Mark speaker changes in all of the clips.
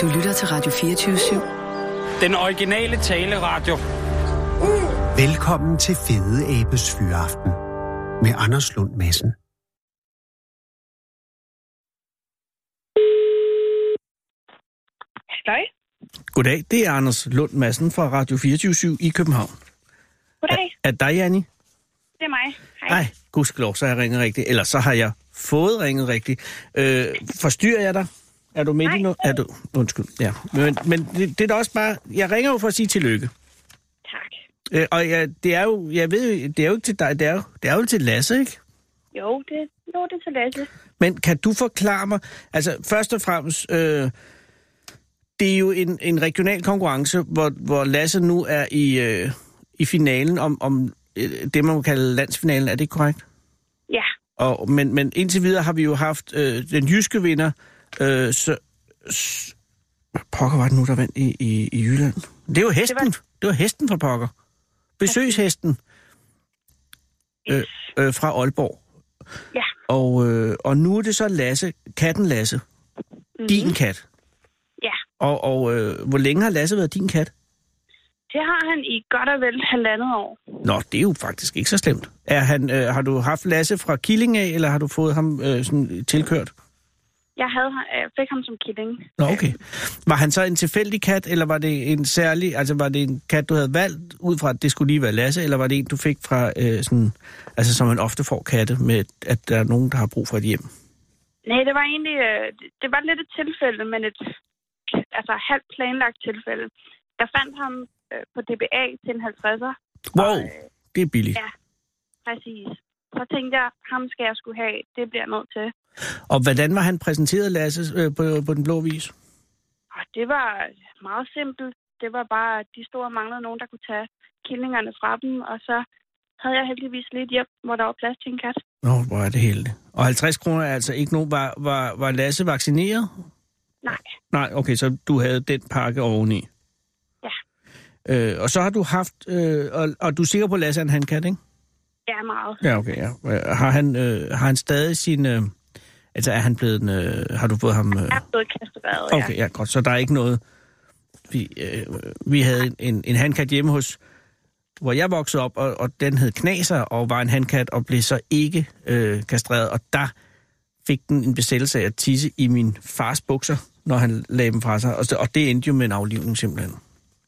Speaker 1: Du lytter til Radio 24-7.
Speaker 2: Den originale taleradio.
Speaker 3: Velkommen til Fede Abes Fyraften med Anders Lund Madsen.
Speaker 4: Hej.
Speaker 5: Goddag, det er Anders Lund Madsen fra Radio 24 i København.
Speaker 4: Goddag.
Speaker 5: Er, er dig, Janni?
Speaker 4: Det er mig. Hej.
Speaker 5: Nej, gudskelov, så har jeg ringet rigtigt. Eller så har jeg fået ringet rigtigt. Øh, forstyrrer jeg dig? Er du midt i
Speaker 4: Nej.
Speaker 5: noget? Er du? Undskyld, ja. Men, men det, det er da også bare... Jeg ringer jo for at sige tillykke.
Speaker 4: Tak.
Speaker 5: Øh, og jeg, det er jo... Jeg ved jo, det er jo ikke til dig, det er jo, det er jo til Lasse, ikke?
Speaker 4: Jo, det, jo, det er til Lasse.
Speaker 5: Men kan du forklare mig... Altså, først og fremmest... Øh, det er jo en, en regional konkurrence, hvor, hvor Lasse nu er i, øh, i finalen om, om øh, det, man må kalde landsfinalen. Er det korrekt?
Speaker 4: Ja.
Speaker 5: Og, men, men indtil videre har vi jo haft øh, den jyske vinder, øh, så, s, pokker var det nu, der vandt i, i, i Jylland? Det var hesten. Det var, det var hesten fra pokker. Besøgshesten øh, øh, fra Aalborg.
Speaker 4: Ja.
Speaker 5: Og, øh, og nu er det så Lasse, katten Lasse. Mm-hmm. Din kat.
Speaker 4: Ja.
Speaker 5: Og, og øh, hvor længe har Lasse været din kat?
Speaker 4: Det har han i godt og vel halvandet år.
Speaker 5: Nå, det er jo faktisk ikke så slemt. Er han, øh, har du haft Lasse fra Killing af, eller har du fået ham øh, sådan tilkørt?
Speaker 4: Jeg havde, øh, fik ham som killing.
Speaker 5: Nå, okay. Var han så en tilfældig kat, eller var det en særlig, altså var det en kat, du havde valgt ud fra, at det skulle lige være Lasse, eller var det en, du fik fra, øh, sådan, altså som man ofte får katte, med at der er nogen, der har brug for et hjem?
Speaker 4: Nej, det var egentlig, øh, det- var lidt et tilfælde, men et altså halvt planlagt tilfælde. Jeg fandt ham øh, på DBA til en 50'er.
Speaker 5: Wow,
Speaker 4: Og, øh,
Speaker 5: det er billigt.
Speaker 4: Ja. Præcis. Så tænkte jeg, ham skal jeg skulle have. Det bliver jeg nødt til.
Speaker 5: Og hvordan var han præsenteret, Lasse, øh, på, på den blå vis?
Speaker 4: Og det var meget simpelt. Det var bare, at de stod og manglede nogen, der kunne tage killingerne fra dem. Og så havde jeg heldigvis lidt hjem, hvor der var plads til en kat.
Speaker 5: Nå, hvor er det heldigt. Og 50 kroner er altså ikke nogen... Var, var, var Lasse vaccineret?
Speaker 4: Nej.
Speaker 5: Nej, okay, så du havde den pakke oveni.
Speaker 4: Ja.
Speaker 5: Øh, og så har du haft... Øh, og, og du er sikker på, at Lasse er en handkat, ikke?
Speaker 4: Ja, meget.
Speaker 5: Ja, okay, ja. Har han, øh, har han stadig sin... Øh, altså, er han blevet... en, Øh, har du fået ham... Øh,
Speaker 4: Jeg er blevet kastreret,
Speaker 5: okay, ja, godt. Så der er ikke noget... Vi, øh, vi havde en, en, en handkat hjemme hos... Hvor jeg voksede op, og, og den hed Knaser, og var en handkat, og blev så ikke øh, kastreret. Og der fik den en besættelse af at tisse i min fars bukser, når han lagde dem fra sig. Og, og det endte jo med en aflivning simpelthen.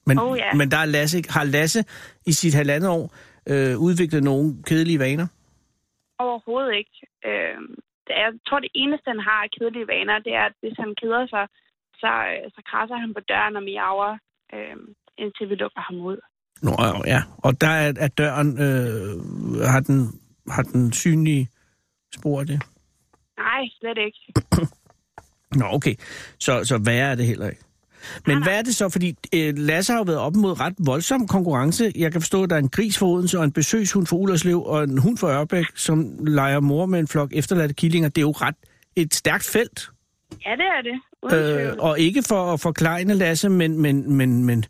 Speaker 5: Men,
Speaker 4: Oh, ja.
Speaker 5: men der er Lasse, har Lasse i sit halvandet år øh, udviklet nogle kedelige vaner?
Speaker 4: Overhovedet ikke. Øh, jeg tror, det eneste, han har af kedelige vaner, det er, at hvis han keder sig, så, øh, så krasser han på døren og miaver, øh, indtil vi lukker ham ud.
Speaker 5: Nå, ja. Og der er, er døren, øh, har, den, har den synlige spor af det?
Speaker 4: Nej, slet ikke.
Speaker 5: Nå, okay. Så, så værre er det heller ikke. Men hvad er det så? Fordi øh, Lasse har jo været op mod ret voldsom konkurrence. Jeg kan forstå, at der er en gris for Odense, og en besøgshund for Ullerslev, og en hund for Ørbæk, som leger mor med en flok efterladte killinger. Det er jo ret et stærkt felt.
Speaker 4: Ja, det er det.
Speaker 5: Øh, og ikke for at forklejne Lasse, men, men, men, men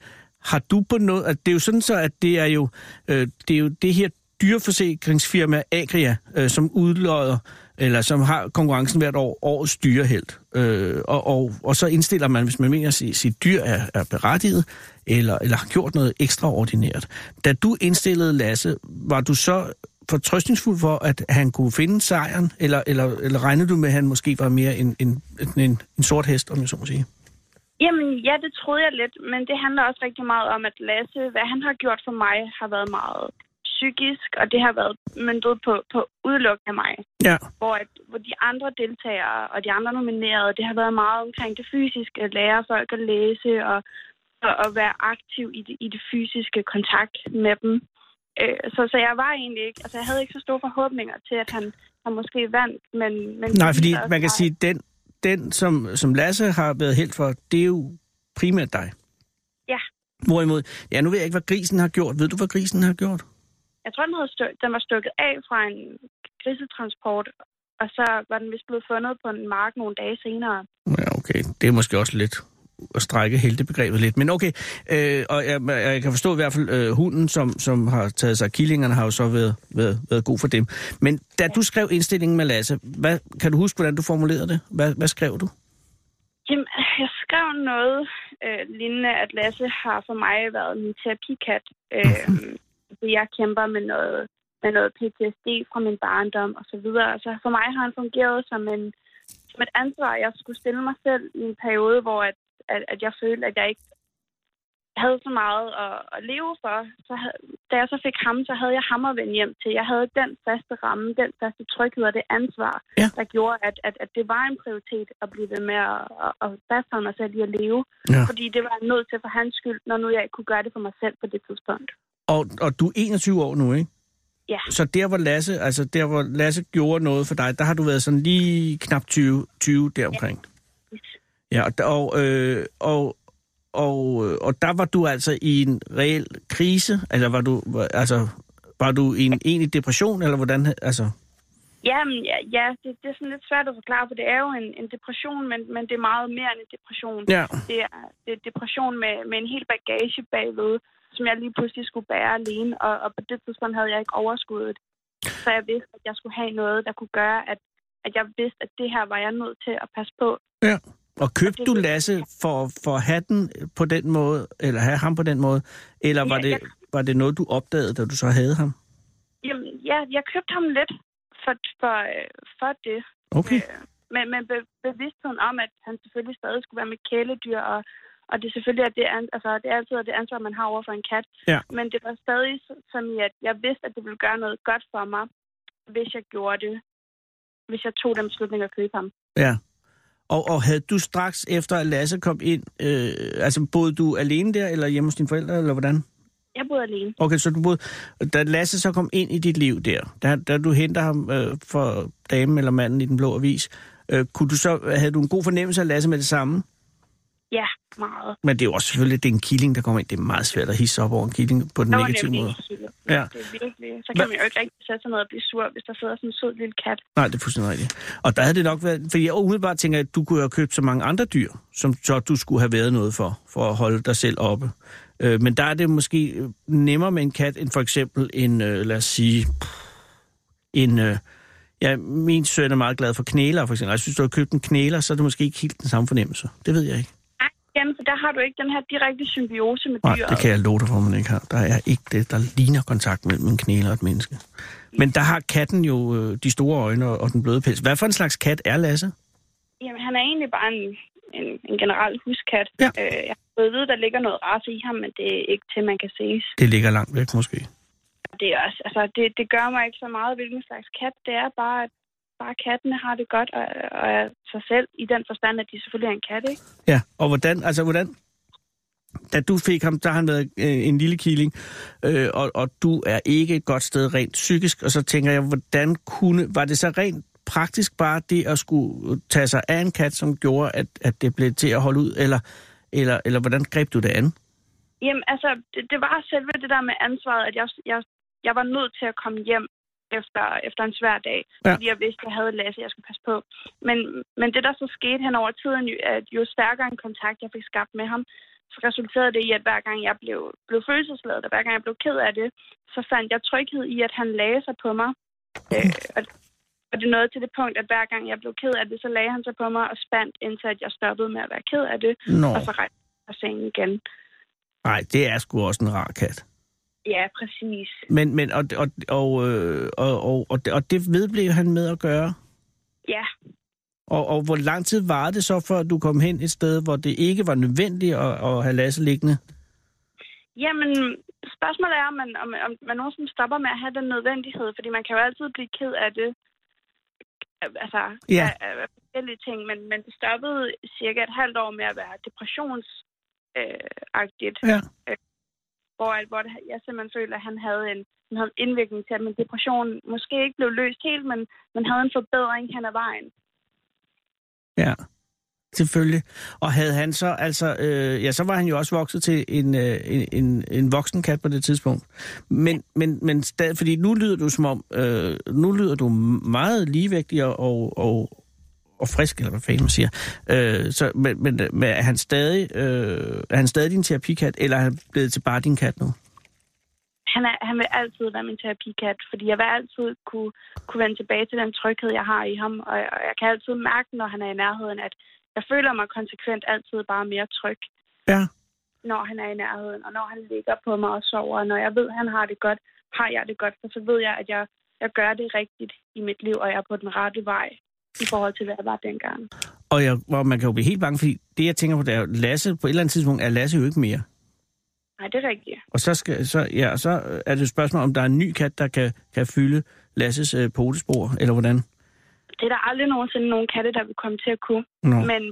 Speaker 5: har du på noget... At det er jo sådan så, at det er jo, øh, det, er jo det her dyreforsikringsfirma Agria, øh, som udlodder, eller som har konkurrencen hvert år, årets dyrehelt. Øh, og, og, og så indstiller man, hvis man mener, at sit, dyr er, er berettiget, eller, eller har gjort noget ekstraordinært. Da du indstillede Lasse, var du så fortrøstningsfuld for, at han kunne finde sejren, eller, eller, eller regnede du med, at han måske var mere en, en, en, en sort hest, om jeg så må sige?
Speaker 4: Jamen, ja, det troede jeg lidt, men det handler også rigtig meget om, at Lasse, hvad han har gjort for mig, har været meget psykisk, og det har været møntet på, på udelukkende mig.
Speaker 5: Ja.
Speaker 4: Hvor, at, hvor de andre deltagere og de andre nominerede, det har været meget omkring det fysiske, at lære folk at læse og, og, og være aktiv i det, i det fysiske kontakt med dem. Øh, så, så jeg var egentlig ikke, altså jeg havde ikke så store forhåbninger til, at han, han måske vandt, men... men
Speaker 5: Nej, fordi man kan sige, den, den som, som Lasse har været helt for, det er jo primært dig.
Speaker 4: Ja.
Speaker 5: Hvorimod, ja, nu ved jeg ikke, hvad grisen har gjort. Ved du, hvad grisen har gjort?
Speaker 4: Jeg tror, den, havde stø- den var stukket af fra en grisetransport, og så var den vist blevet fundet på en mark nogle dage senere.
Speaker 5: Ja, okay. Det er måske også lidt at strække heltebegrebet lidt. Men okay, øh, og jeg, jeg kan forstå i hvert fald, øh, hunden, som, som har taget sig af killingerne, har jo så været, været, været god for dem. Men da du skrev indstillingen med Lasse, hvad, kan du huske, hvordan du formulerede det? Hvad, hvad skrev du?
Speaker 4: Jamen, jeg skrev noget øh, lignende, at Lasse har for mig været min terapikat. Øh, fordi jeg kæmper med noget, med noget PTSD fra min barndom og så videre. Så for mig har han fungeret som, en, som et ansvar, jeg skulle stille mig selv i en periode, hvor at, at, at jeg følte, at jeg ikke havde så meget at, at leve for. Så havde, da jeg så fik ham, så havde jeg ham at vende hjem til. Jeg havde den faste ramme, den faste tryghed og det ansvar,
Speaker 5: Ja.
Speaker 4: der gjorde, at, at, at det var en prioritet at blive ved med at, at, at fastholde mig selv i at leve.
Speaker 5: Ja.
Speaker 4: Fordi det var jeg nødt til for hans skyld, når nu jeg ikke kunne gøre det for mig selv på det tidspunkt.
Speaker 5: Og, og du er 21 år nu, ikke?
Speaker 4: Ja.
Speaker 5: Så der, hvor Lasse, altså der, hvor Lasse gjorde noget for dig, der har du været sådan lige knap 20, 20 deromkring. Ja, og, og, øh, og, og, og der var du altså i en reel krise, eller var du, altså, var du i en egentlig depression, eller hvordan, altså,
Speaker 4: Jamen, ja, ja det, det er sådan lidt svært at forklare, for det er jo en, en depression, men, men det er meget mere end en depression.
Speaker 5: ja,
Speaker 4: Det er, det er depression med, med en hel bagage bagved, som jeg lige pludselig skulle bære alene, og, og på det tidspunkt havde jeg ikke overskuddet. Så jeg vidste, at jeg skulle have noget, der kunne gøre, at, at jeg vidste, at det her var jeg nødt til at passe på.
Speaker 5: ja. Og købte du Lasse for, for at have den på den måde, eller have ham på den måde, eller var
Speaker 4: Ja,
Speaker 5: det,
Speaker 4: jeg-
Speaker 5: var det noget, du opdagede, da du så havde ham?
Speaker 4: Jamen, ja, jeg købte ham lidt for, for, for det.
Speaker 5: Okay.
Speaker 4: Øh, men, men be, bevidstheden om, at han selvfølgelig stadig skulle være med kæledyr, og, og det selvfølgelig er det, an- altså, det er altid det ansvar, man har over for en kat.
Speaker 5: Ja.
Speaker 4: Men det var stadig som i, at jeg vidste, at det ville gøre noget godt for mig, hvis jeg gjorde det. Hvis jeg tog den beslutning at købe ham.
Speaker 5: Ja. Og, og havde du straks efter, at Lasse kom ind, øh, altså boede du alene der, eller hjemme hos dine forældre, eller hvordan?
Speaker 4: Jeg boede alene.
Speaker 5: Okay, så du boede, da Lasse så kom ind i dit liv der, da, da du henter ham øh, for damen eller manden i den blå avis, øh, kunne du så, havde du en god fornemmelse af Lasse med det samme?
Speaker 4: Ja, meget.
Speaker 5: Men det er jo også selvfølgelig, det er en killing, der kommer ind. Det er meget svært at hisse op over en killing på den
Speaker 4: var
Speaker 5: negative måde.
Speaker 4: helt-
Speaker 5: Ja.
Speaker 4: Det er virkelig. Så
Speaker 5: Hva-
Speaker 4: kan man jo ikke rigtig sætte sig ned og blive sur, hvis der sidder sådan en sød lille kat.
Speaker 5: Nej, det er fuldstændig rigtigt. Og der havde det nok været... For jeg umiddelbart tænker, at du kunne have købt så mange andre dyr, som så du skulle have været noget for, for at holde dig selv oppe. Øh, men der er det måske nemmere med en kat, end for eksempel en, øh, lad os sige, en... Øh, ja, min søn er meget glad for knæler, for eksempel. Jeg synes, du har købt en knæler, så er det måske ikke helt den samme fornemmelse. Det ved jeg ikke.
Speaker 4: Nej, igen, for der har du ikke den her direkte symbiose med
Speaker 5: Nej,
Speaker 4: dyret.
Speaker 5: det kan jeg love dig for, man ikke har. Der er ikke det, der ligner kontakt mellem en knæler og et menneske. Men der har katten jo øh, de store øjne og, og den bløde pels. Hvad for en slags kat er Lasse?
Speaker 4: Jamen, han er egentlig bare en, en, en generel huskat.
Speaker 5: Ja.
Speaker 4: Øh, jeg vide, der ligger noget race i ham, men det er ikke til, man kan ses.
Speaker 5: Det ligger langt væk måske.
Speaker 4: Det, er også, altså, det, det gør mig ikke så meget, hvilken slags kat det er. Bare, at bare kattene har det godt og, og er sig selv i den forstand, at de selvfølgelig er en kat, ikke?
Speaker 5: Ja, og hvordan, altså hvordan, da du fik ham, der har han været øh, en lille killing, øh, og, og du er ikke et godt sted rent psykisk, og så tænker jeg, hvordan kunne, var det så rent praktisk bare det at skulle tage sig af en kat, som gjorde, at, at det blev til at holde ud, eller, eller, eller hvordan greb du det an?
Speaker 4: Jamen, altså, det, det var selve det der med ansvaret, at jeg, jeg, jeg var nødt til at komme hjem efter, efter en svær dag,
Speaker 5: Ja.
Speaker 4: fordi jeg vidste, at jeg havde Lasse, jeg skulle passe på. Men, men det, der så skete hen over tiden, at jo stærkere en kontakt, jeg fik skabt med ham, så resulterede det i, at hver gang jeg blev, blev følelsesladet, og hver gang jeg blev ked af det, så fandt jeg tryghed i, at han lagde sig på mig. Øh, og, og det nåede til det punkt, at hver gang jeg blev ked af det, så lagde han sig på mig og spændt, indtil at jeg stoppede med at være ked af det,
Speaker 5: Nå,
Speaker 4: og så rejste jeg sengen igen.
Speaker 5: nej, det er sgu også en rar kat.
Speaker 4: Ja, præcis.
Speaker 5: Men, men og, og, og, øh, og, og, og, det, og det vedblev han med at gøre?
Speaker 4: Ja,
Speaker 5: Og, og hvor lang tid var det så, før du kom hen et sted, hvor det ikke var nødvendigt at, at have Lasse liggende?
Speaker 4: Jamen, spørgsmålet er, om man, om, om man nogensinde stopper med at have den nødvendighed, fordi man kan jo altid blive ked af det. Altså,
Speaker 5: Ja.
Speaker 4: af, af, forskellige ting, men, men det stoppede cirka et halvt år med at være depressionsagtigt, øh,
Speaker 5: Ja
Speaker 4: hvor, hvor jeg simpelthen følte, at han havde en, han havde en indvirkning til, at min depression måske ikke blev løst helt, men, man havde en forbedring hen ad vejen.
Speaker 5: Ja, selvfølgelig. Og havde han så, altså, øh, ja, så var han jo også vokset til en, øh, en, en, en voksen kat på det tidspunkt. Men, men, men stadig, fordi nu lyder du som om, øh, nu lyder du meget ligevægtig og, og, og, og frisk, eller hvad fanden man siger. Øh, så, men, men, men er han stadig, øh, er han stadig din terapikat, eller er han blevet til bare din kat nu?
Speaker 4: han, er, han vil altid være min terapikat, fordi jeg vil altid kunne, kunne vende tilbage til den tryghed, jeg har i ham. Og jeg, og jeg kan altid mærke, når han er i nærheden, at, jeg føler mig konsekvent altid bare mere tryg,
Speaker 5: Ja.
Speaker 4: når han er i nærheden, og når han ligger på mig og sover, og når jeg ved, at han har det godt, har jeg det godt, for så ved jeg, at jeg, jeg gør det rigtigt i mit liv, og jeg er på den rette vej i forhold til, hvad jeg var dengang.
Speaker 5: Og, jeg, og man kan jo blive helt bange, fordi det, jeg tænker på, det er Lasse, på et eller andet tidspunkt er Lasse jo ikke mere.
Speaker 4: Nej, det er rigtigt.
Speaker 5: Og så, skal, så, ja, så er det et spørgsmål, om der er en ny kat, der kan, kan fylde Lasses øh, potespor, eller hvordan?
Speaker 4: Det er der aldrig nogensinde nogen katte, der vil komme til at kunne.
Speaker 5: Nå.
Speaker 4: Men,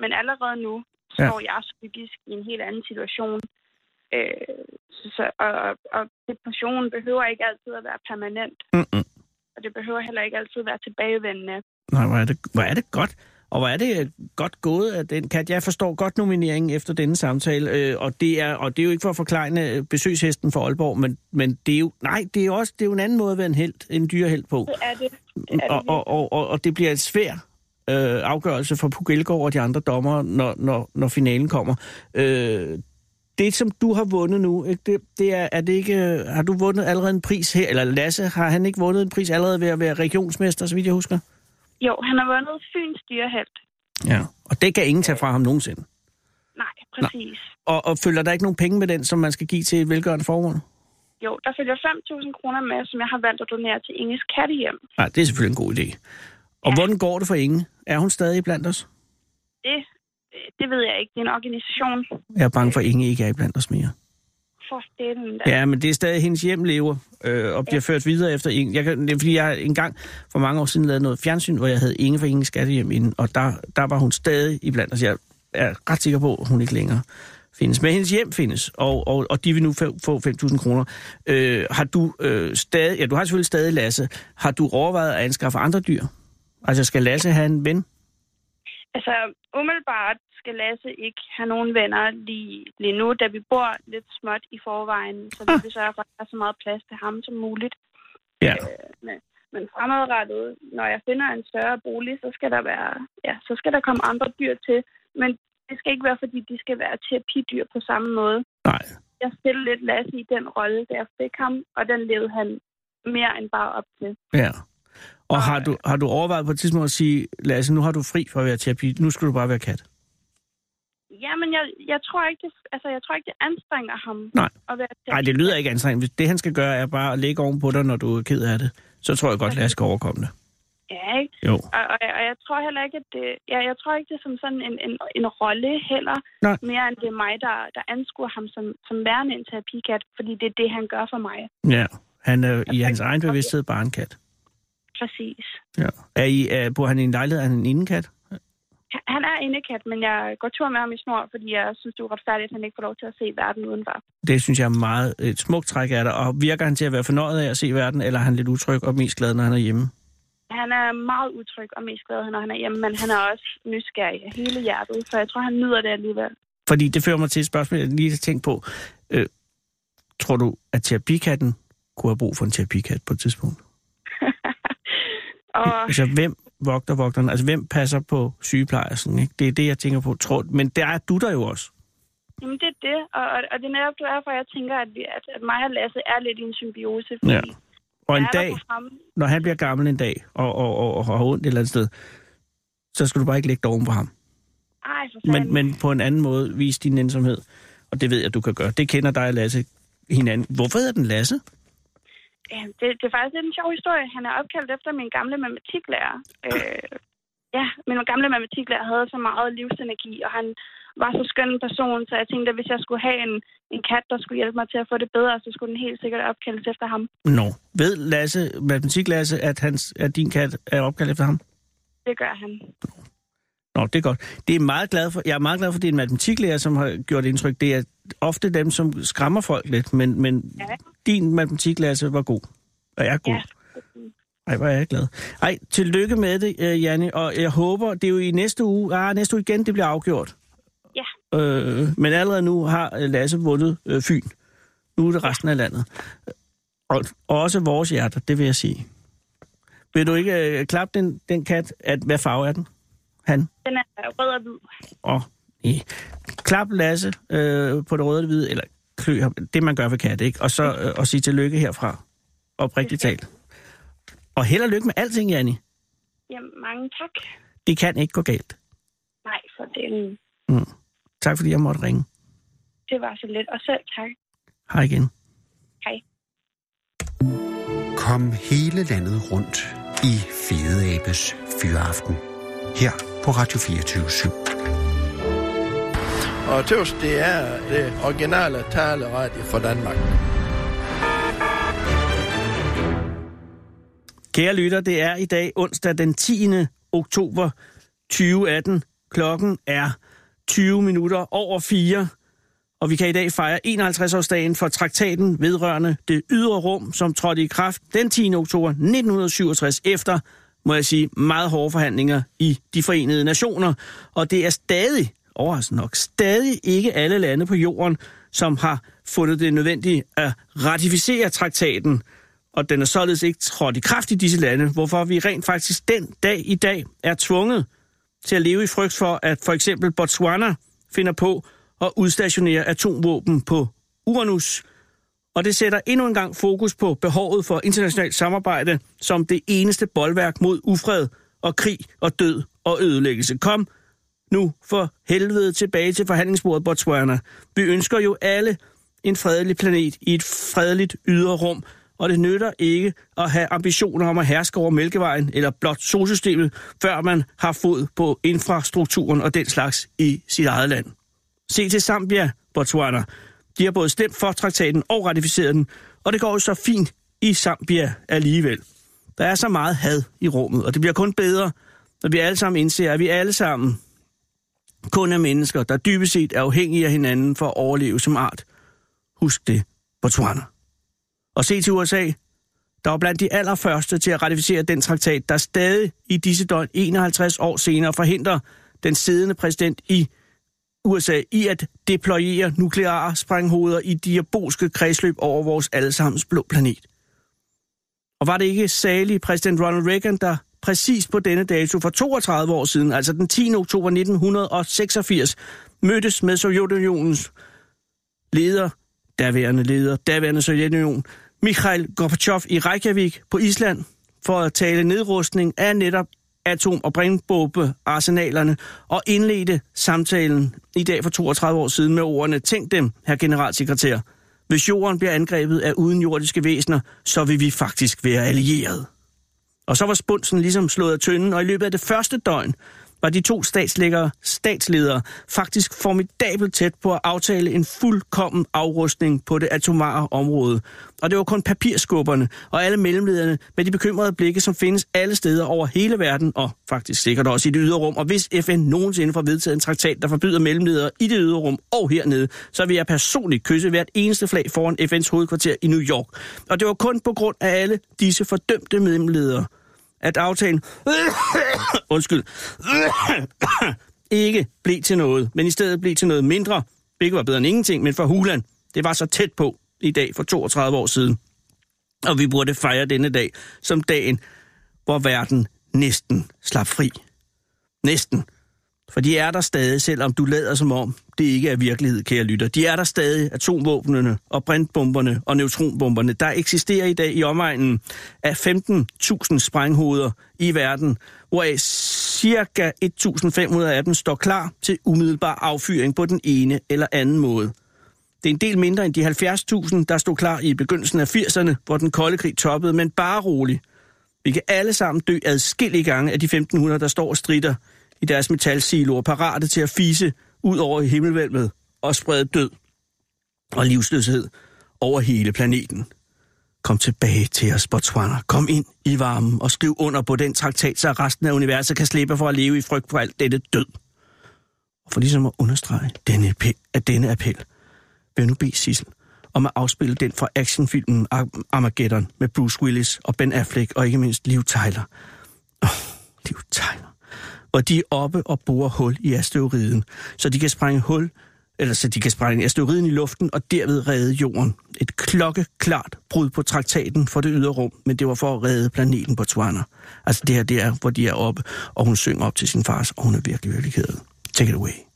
Speaker 4: men allerede nu
Speaker 5: Ja.
Speaker 4: står jeg psykisk i en helt anden situation. Øh, så, så, og, og, og depressionen behøver ikke altid at være permanent,
Speaker 5: Mm-mm.
Speaker 4: Og det behøver heller ikke altid være tilbagevendende.
Speaker 5: Nej, hvor er, det, hvor er det godt. Og hvor er det øh, godt gået af den kat. Jeg forstår godt nomineringen efter denne samtale, øh, og, det er, og det er jo ikke for at forklejne øh, besøgshesten for Aalborg, men, men det er jo, nej, det er jo også det er jo en anden måde at være en held, en dyreheld på.
Speaker 4: Det er det. det, er
Speaker 5: Og,
Speaker 4: det
Speaker 5: og, og, og, og det bliver en svær øh, afgørelse for Puk Elgård og de andre dommere, når, når, når finalen kommer. Øh, det, som du har vundet nu, ikke, det, det er, er det ikke, øh, har du vundet allerede en pris her, eller Lasse, har han ikke vundet en pris allerede ved at være regionsmester, så vidt jeg husker?
Speaker 4: Jo, han har vundet Fyns dyrehelt.
Speaker 5: Ja. Og det kan ingen tage fra ham nogensinde.
Speaker 4: Nej, præcis.
Speaker 5: Og, og følger der ikke nogen penge med den, som man skal give til et velgørende formål?
Speaker 4: Jo, der følger 5.000 kroner med, som jeg har valgt at donere til Inges kattehjem.
Speaker 5: Nej, det er selvfølgelig en god idé. Og
Speaker 4: Ja.
Speaker 5: hvordan går det for Inge? Er hun stadig blandt os?
Speaker 4: Det, det ved jeg ikke. Det er en organisation
Speaker 5: Jeg er bange for, at Inge ikke er blandt os mere.
Speaker 4: for steden.
Speaker 5: Ja, men det er stadig hendes hjem lever, øh, og bliver ført videre efter Inge. Jeg kan, det er, fordi jeg engang for mange år siden lavede noget fjernsyn, hvor jeg havde Inge for Inge Skattehjem inden, og der, der var hun stadig i blandt os. Jeg er ret sikker på, at hun ikke længere findes. Men hendes hjem findes, og, og, og de vil nu få- få 5.000 kroner. Øh, har du øh, stadig, ja, du har selvfølgelig stadig Lasse. Har du overvejet at anskaffe andre dyr? Altså, skal Lasse have en ven?
Speaker 4: Altså, umiddelbart skal Lasse ikke have nogen venner lige, lige nu, da vi bor lidt småt i forvejen, så vi vil sørge for, at der er så meget plads til ham som muligt.
Speaker 5: Ja.
Speaker 4: Men, men fremadrettet, når jeg finder en større bolig, så skal der være, ja, så skal der komme andre dyr til. Men det skal ikke være, fordi de skal være terapidyr på samme måde.
Speaker 5: Nej.
Speaker 4: Jeg stillede lidt Lasse i den rolle, da jeg fik ham, og den levede han mere end bare op til.
Speaker 5: Ja. Og har du, har du overvejet på et tidspunkt at sige, Lasse, nu har du fri for at være terapi, nu skal du bare være kat?
Speaker 4: Jamen, jeg, jeg, tror ikke, det, altså, jeg tror ikke, det anstrenger ham
Speaker 5: Nej.
Speaker 4: at være
Speaker 5: Nej, det lyder ikke anstrengende. Hvis det, han skal gøre, er bare at lægge oven på dig, når du er ked af det, så tror jeg godt, Lasse skal overkomme det.
Speaker 4: Ja, ikke?
Speaker 5: Jo.
Speaker 4: Og, og, og jeg tror heller ikke, at det, jeg, jeg tror ikke, det er som sådan en, en, en rolle heller,
Speaker 5: Nej.
Speaker 4: mere end det er mig, der, der anskuer ham som, som værende en terapikat, fordi det er det, han gør for mig.
Speaker 5: Ja. Han er i hans egen bevidsthed bare en kat.
Speaker 4: Præcis.
Speaker 5: Ja. Er I, er, bor han i en lejlighed? Er han en indekat?
Speaker 4: Han- er indekat, men jeg går tur med ham i snor, fordi jeg synes, det er uretfærdigt, at han ikke får lov til at se verden udenfor.
Speaker 5: Det synes jeg er meget et smukt træk af dig. Og virker han til at være fornøjet af at se verden, eller er han lidt utryg og mest glad, når han er hjemme?
Speaker 4: Han er meget utryg og mest glad, når han er hjemme, men han er også nysgerrig af hele hjertet, så jeg tror, han nyder det alligevel.
Speaker 5: Fordi det fører mig til et spørgsmål, jeg lige har tænkt på. Øh, tror du, at terapikatten kunne have brug for en terapikat på et tidspunkt?
Speaker 4: og
Speaker 5: Altså, hvem vogter vogteren? Altså, hvem passer på sygeplejersken? Ikke? Det er det, jeg tænker på. Tror, men der er du der jo også.
Speaker 4: Jamen, det er det, og, og, og det er netop derfor, jeg tænker, at, vi, at, at mig og Lasse er lidt i en symbiose. Fordi
Speaker 5: Ja. Og en dag, når han bliver gammel en dag, og, og, og, og har ondt et eller andet sted, så skal du bare ikke lægge dig oven på ham.
Speaker 4: Ej, for.
Speaker 5: Men, men på en anden måde vise din indsomhed. Og det ved jeg, du kan gøre. Det kender dig og Lasse hinanden. Hvorfor hedder den Lasse?
Speaker 4: Det, det er faktisk lidt en sjov historie. Han er opkaldt efter min gamle matematiklærer. Øh, ja, min gamle matematiklærer havde så meget livsenergi, og han var så skøn en person, så jeg tænkte, at hvis jeg skulle have en, en kat, der skulle hjælpe mig til at få det bedre, så skulle den helt sikkert opkaldes efter ham.
Speaker 5: Nå. Ved Lasse, matematik-Lasse, at, hans, at din kat er opkaldt efter ham?
Speaker 4: Det gør han.
Speaker 5: Nå, det er godt. Det er meget glad for, jeg er meget glad for, at det er en matematiklærer, som har gjort indtryk. Det er ofte dem, som skræmmer folk lidt, men, men
Speaker 4: Ja.
Speaker 5: din matematikklasse var god. Og er god.
Speaker 4: Ja.
Speaker 5: Ej, hvor er jeg glad. Ej, tillykke med det, øh, Janne. Og jeg håber, det er jo i næste uge. Ah, næste uge igen, det bliver afgjort.
Speaker 4: Ja.
Speaker 5: Øh, men allerede nu har øh, Lasse vundet øh, Fyn. Nu er det resten af landet. Og, og også vores hjerter, det vil jeg sige. Vil du ikke øh, klappe den, den kat? At, hvad farve er den? Han?
Speaker 4: Den er rød og hvid.
Speaker 5: Og ja. klap Lasse øh, på det røde og hvide, eller klø ham, det man gør ved kat, ikke? Og så øh, og sige tillykke herfra. Oprigtigt talt. Og held og lykke med alting, Janni.
Speaker 4: Jamen, mange tak.
Speaker 5: Det kan ikke gå galt.
Speaker 4: Nej, for det.
Speaker 5: Mm. Tak fordi jeg måtte ringe.
Speaker 4: Det var så lidt. Og selv tak.
Speaker 5: Hej igen.
Speaker 4: Hej.
Speaker 3: Kom hele landet rundt i Fede Abes Fyraften. Her på Radio 24 /7.
Speaker 6: Og tøvs, det er det originale taleradio for Danmark.
Speaker 5: Kære lytter, det er i dag onsdag den 10. oktober 2018. Klokken er 20 minutter over 4, og vi kan i dag fejre 51-årsdagen for traktaten vedrørende det ydre rum, som trådte i kraft den 10. oktober 1967 efter, må jeg sige, meget hårde forhandlinger i de forenede nationer. Og det er stadig, overraskende nok, stadig ikke alle lande på jorden, som har fundet det nødvendigt at ratificere traktaten, og den er således ikke trådt i kraft i disse lande, hvorfor vi rent faktisk den dag i dag er tvunget til at leve i frygt for, at for eksempel Botswana finder på at udstationere atomvåben på Uranus. Og det sætter endnu en gang fokus på behovet for internationalt samarbejde som det eneste boldværk mod ufred og krig og død og ødelæggelse. Kom nu for helvede tilbage til forhandlingsbordet Botswana. Vi ønsker jo alle en fredelig planet i et fredeligt ydre rum, og det nytter ikke at have ambitioner om at herske over Mælkevejen eller blot solsystemet, før man har fod på infrastrukturen og den slags i sit eget land. Se til Zambia, Botswana. De har både stemt for traktaten og ratificeret den, og det går jo så fint i Zambia alligevel. Der er så meget had i rummet, og det bliver kun bedre, når vi alle sammen indser, at vi alle sammen kun er mennesker, der dybest set er afhængige af hinanden for at overleve som art. Husk det, Botswana. Og se til USA, der var blandt de allerførste til at ratificere den traktat, der stadig i disse døgn 51 år senere forhindrer den siddende præsident i USA i at deployere nukleare sprænghoveder i diabolske kredsløb over vores allesammens blå planet. Og var det ikke særlig præsident Ronald Reagan, der præcis på denne dato for 32 år siden, altså den 10. oktober 1986, mødtes med Sovjetunionens leder, daværende leder, daværende Sovjetunion, Mikhail Gorbachev i Reykjavik på Island for at tale nedrustning af netop atom- og brændbombearsenalerne og indledte samtalen i dag for 32 år siden med ordene Tænk dem, herr generalsekretær. Hvis jorden bliver angrebet af udenjordiske væsener, så vil vi faktisk være allierede. Og så var spunsen ligesom slået af tynden, og i løbet af det første døgn var de to statsledere faktisk formidabelt tæt på at aftale en fuldkommen afrustning på det atomare område. Og det var kun papirskubberne og alle mellemlederne med de bekymrede blikke, som findes alle steder over hele verden, og faktisk sikkert også i det ydre rum. Og hvis FN nogensinde får vedtaget en traktat, der forbyder mellemledere i det ydre rum og hernede, så vil jeg personligt kysse hvert eneste flag foran FN's hovedkvarter i New York. Og det var kun på grund af alle disse fordømte mellemledere, at aftalen undskyld, ikke blev til noget, men i stedet blev til noget mindre, hvilket var bedre end ingenting, men for Huland, det var så tæt på i dag for 32 år siden. Og vi burde fejre denne dag som dagen, hvor verden næsten slap fri. Næsten. For de er der stadig, selvom du lader som om, det ikke er virkelighed, kære lytter. De er der stadig, atomvåbnene og brintbomberne og neutronbomberne. Der eksisterer i dag i omegnen af 15.000 sprænghoveder i verden, hvoraf cirka 1.500 af dem står klar til umiddelbar affyring på den ene eller anden måde. Det er en del mindre end de 70.000, der stod klar i begyndelsen af 80'erne, hvor den kolde krig toppede, men bare roligt. Vi kan alle sammen dø adskillige gange af de 1.500, der står og strider i deres metalsiloer, parate til at fise ud over i himmelvælvet og sprede død og livsløshed over hele planeten. Kom tilbage til os, Botswana. Kom ind i varmen og skriv under på den traktat, så resten af universet kan slippe for at leve i frygt for alt dette død. Og for ligesom at understrege denne appel, at denne appel, vil jeg nu bede Sissel om at afspille den fra actionfilmen Armageddon med Bruce Willis og Ben Affleck og ikke mindst Liv Tyler. Oh, Liv Tyler hvor de er oppe og borer hul i asteroiden, så de kan sprænge hul, eller så de kan sprænge asteroiden i luften og derved redde jorden. Et klokkeklart brud på traktaten for det ydre rum, men det var for at redde planeten Botswana. Altså det her, det er, hvor de er oppe, og hun synger op til sin fars, og hun er virkelig, virkelig ked Take it away.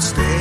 Speaker 7: Stay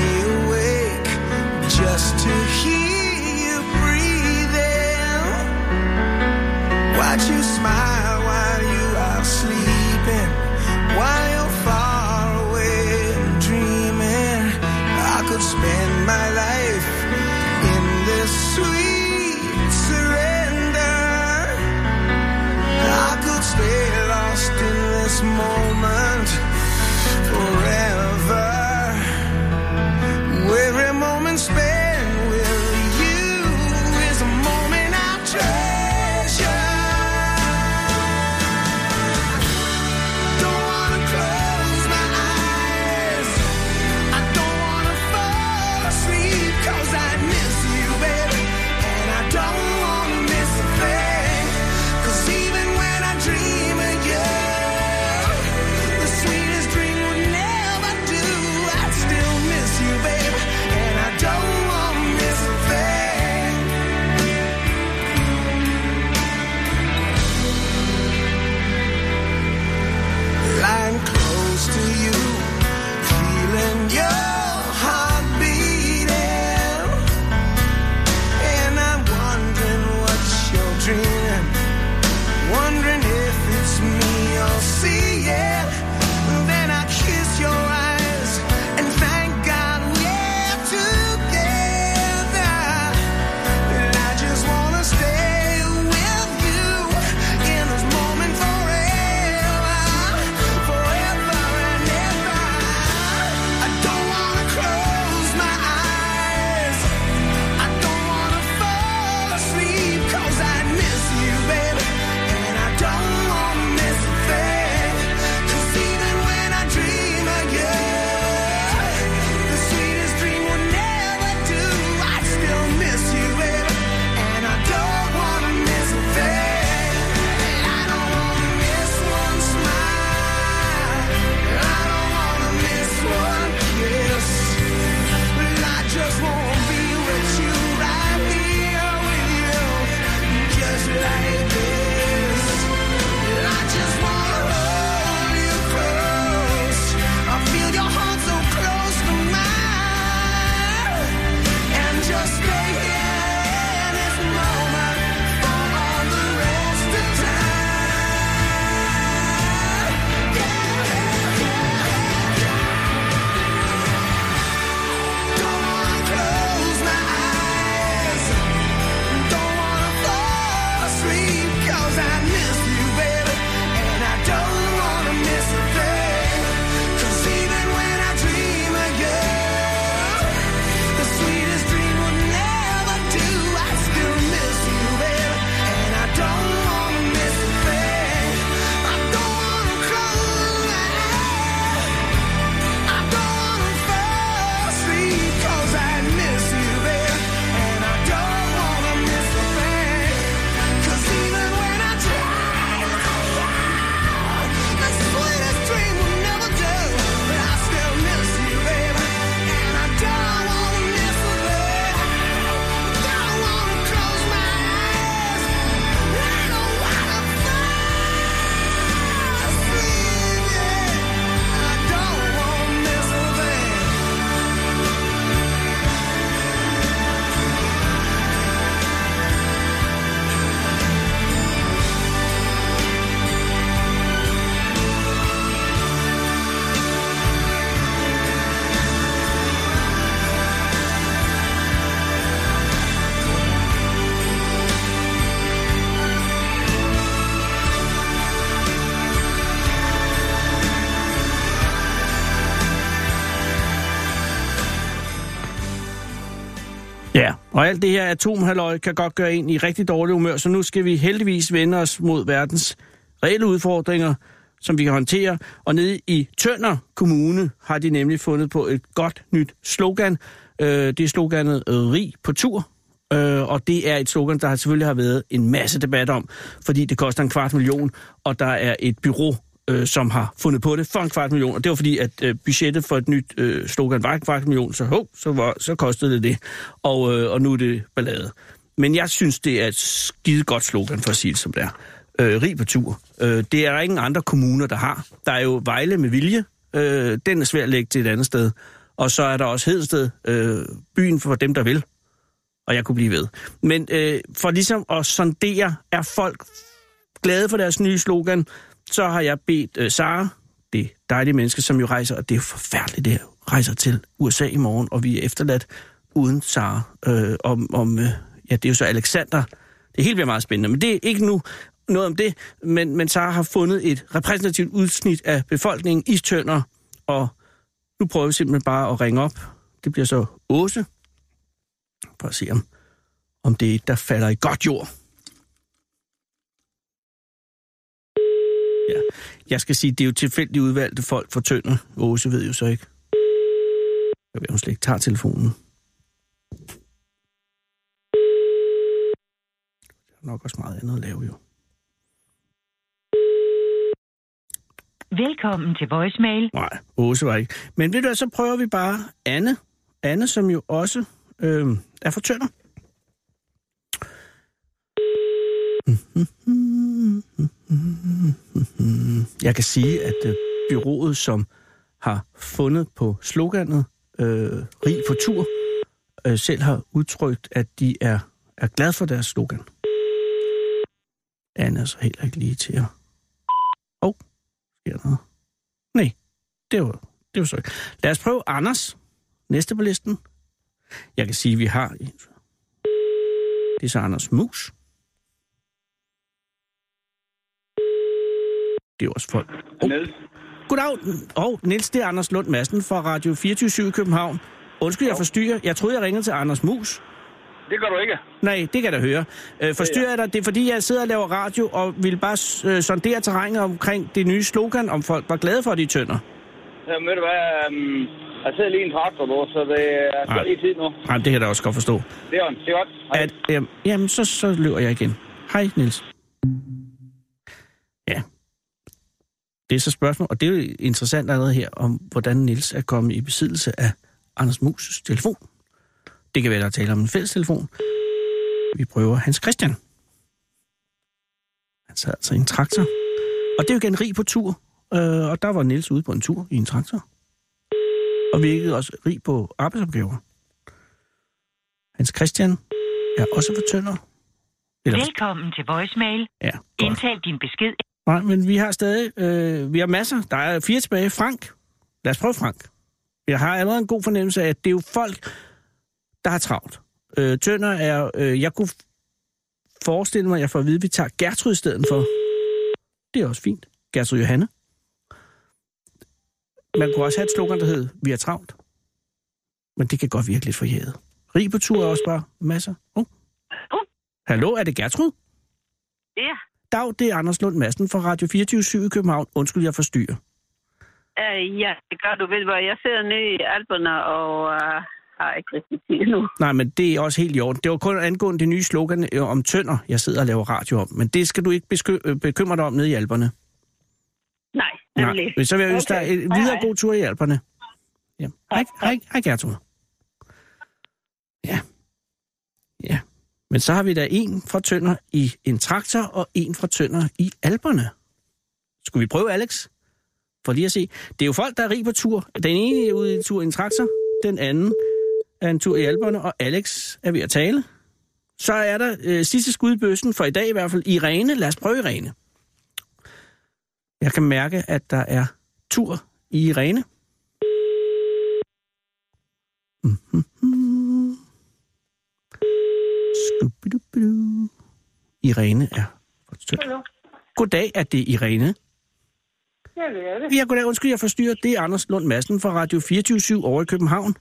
Speaker 5: og alt det her atomhalløj kan godt gøre en i rigtig dårlig humør, så nu skal vi heldigvis vende os mod verdens reelle udfordringer, som vi kan håndtere. Og nede i Tønder Kommune har de nemlig fundet på et godt nyt slogan. Øh, det er sloganet øh, Rig på tur. Øh, og det er et slogan, der selvfølgelig har været en masse debat om, fordi det koster en kvart million, og der er et bureau, øh, som har fundet på det for en kvart million. Og det var fordi, at øh, budgettet for et nyt øh, slogan var en kvart million, så, hov, så, var, så kostede det det. Og, øh, og nu er det ballade. Men jeg synes, det er et skide godt slogan, for at sige det som det er. Øh, rig på tur. Øh, det er der ingen andre kommuner, der har. Der er jo Vejle med vilje. Øh, den er svær at lægge til et andet sted. Og så er der også Hedsted, øh, byen for dem, der vil. Og jeg kunne blive ved. Men øh, for ligesom at sondere, er folk glade for deres nye slogan, så har jeg bedt øh, Sara, det dejlige menneske, som jo rejser, og det er jo forfærdeligt, det her, rejser til USA i morgen, og vi er efterladt uden Sara. Øh, om, om, øh, ja, det er jo så Alexander. Det hele bliver meget spændende, men det er ikke nu noget om det, men, men Sara har fundet et repræsentativt udsnit af befolkningen i Tønder, og nu prøver vi simpelthen bare at ringe op. Det bliver så Åse, for at se om, om det er et, der falder i godt jord. Ja. Jeg skal sige, det er jo tilfældigt udvalgte folk for Tønder. Åse ved jo så ikke. Jeg ved, hun slet ikke tager telefonen. Der er nok også meget andet at lave, jo.
Speaker 8: Velkommen til voicemail.
Speaker 5: Nej, Åse var ikke. Men ved du så prøver vi bare Anne. Anne, som jo også øh, er fra Tønder. Jeg kan sige, at øh, byrådet, som har fundet på sloganet øh, Rig på tur, øh, selv har udtrykt, at de er, er glad for deres slogan. Anna er så heller ikke lige til at... Åh, oh, sker noget? Nej, det var, det var så ikke. Lad os prøve Anders, næste på listen. Jeg kan sige, at vi har en. Det er så Anders Mus. Det er også folk. Oh. Goddag. Og oh, Niels, det er Anders Lund Madsen fra Radio 24 i København. Undskyld, jeg forstyrrer. Jeg troede, jeg ringede til Anders Mus.
Speaker 2: Det gør du ikke.
Speaker 5: Nej, det kan jeg da høre. Øh, forstyrrer jeg dig? Det er fordi, jeg sidder og laver radio og vil bare øh, sondere terrænet omkring det nye slogan, om folk var glade for, de tønder.
Speaker 2: Jamen, ved du hvad, um, jeg sidder lige i en traktor nu, så det er skal lige tid nu.
Speaker 5: Nej, det kan jeg da også godt forstå.
Speaker 2: Det er, det er godt. Hej.
Speaker 5: At, øhm, jamen, så, så løber jeg igen. Hej, Niels. Ja. Det er så spørgsmål, og det er jo interessant allerede her, om hvordan Niels er kommet i besiddelse af Anders Mus' telefon. Det kan være, der er tale om en fælles telefon. Vi prøver Hans Christian. Han sad altså i en traktor. Og det er jo igen rig på tur. Øh, og der var Niels ude på en tur i en traktor. Og virkede også rig på arbejdsopgaver. Hans Christian er også for tønder. Eller,
Speaker 8: Velkommen til voicemail.
Speaker 5: ja, godt.
Speaker 8: Indtal din besked.
Speaker 5: Nej, men vi har stadig, øh, vi har masser. Der er fire tilbage. Frank. Lad os prøve Frank. Jeg har allerede en god fornemmelse af, at det er jo folk, der har travlt. Øh, Tønder er, øh, jeg kunne forestille mig, at jeg får at vide, at vi tager Gertrud i stedet for. Det er også fint. Gertrud Johanne. Man kunne også have et slogan, der hed, vi er travlt. Men det kan godt virke lidt forjæget. Rig på tur er også bare masser. Oh. Hallo, er det Gertrud?
Speaker 9: Ja,
Speaker 5: Dag, det er Anders Lund Madsen fra Radio 24 i København. Undskyld, jeg forstyrrer.
Speaker 9: øh, ja, det gør du vel, hvor jeg sidder nede i Alperne og øh, har ikke rigtig tid nu.
Speaker 5: Nej, men det er også helt i orden. Det var kun angående det nye slogan øh, om tønder, jeg sidder og laver radio om. Men det skal du ikke bekymre dig om nede i Alperne.
Speaker 9: Nej, nemlig.
Speaker 5: Nej, så vil jeg ønske dig
Speaker 9: Okay.
Speaker 5: en
Speaker 9: Hej,
Speaker 5: videre
Speaker 9: hej.
Speaker 5: god tur i Alperne. Ja. Hej, hej, hej Gertrud. Ja. Ja. Men så har vi da en fra Tønder i en traktor, og en fra Tønder i Alperne. Skulle vi prøve, Alex? For lige at se. Det er jo folk, der er rig på tur. Den ene er ude i en tur i en traktor, den anden er en tur i Alperne, og Alex er ved at tale. Så er der øh, sidste skud i bøssen, for i dag i hvert fald, Irene. Lad os prøve Irene. Jeg kan mærke, at der er tur i Irene. Mhm. Irene er Tønder. Goddag, er det Irene?
Speaker 9: Ja, det er det.
Speaker 5: Ja, goddag, undskyld, jeg forstyrrer. Det er Anders Lund Madsen fra Radio 24 over i København.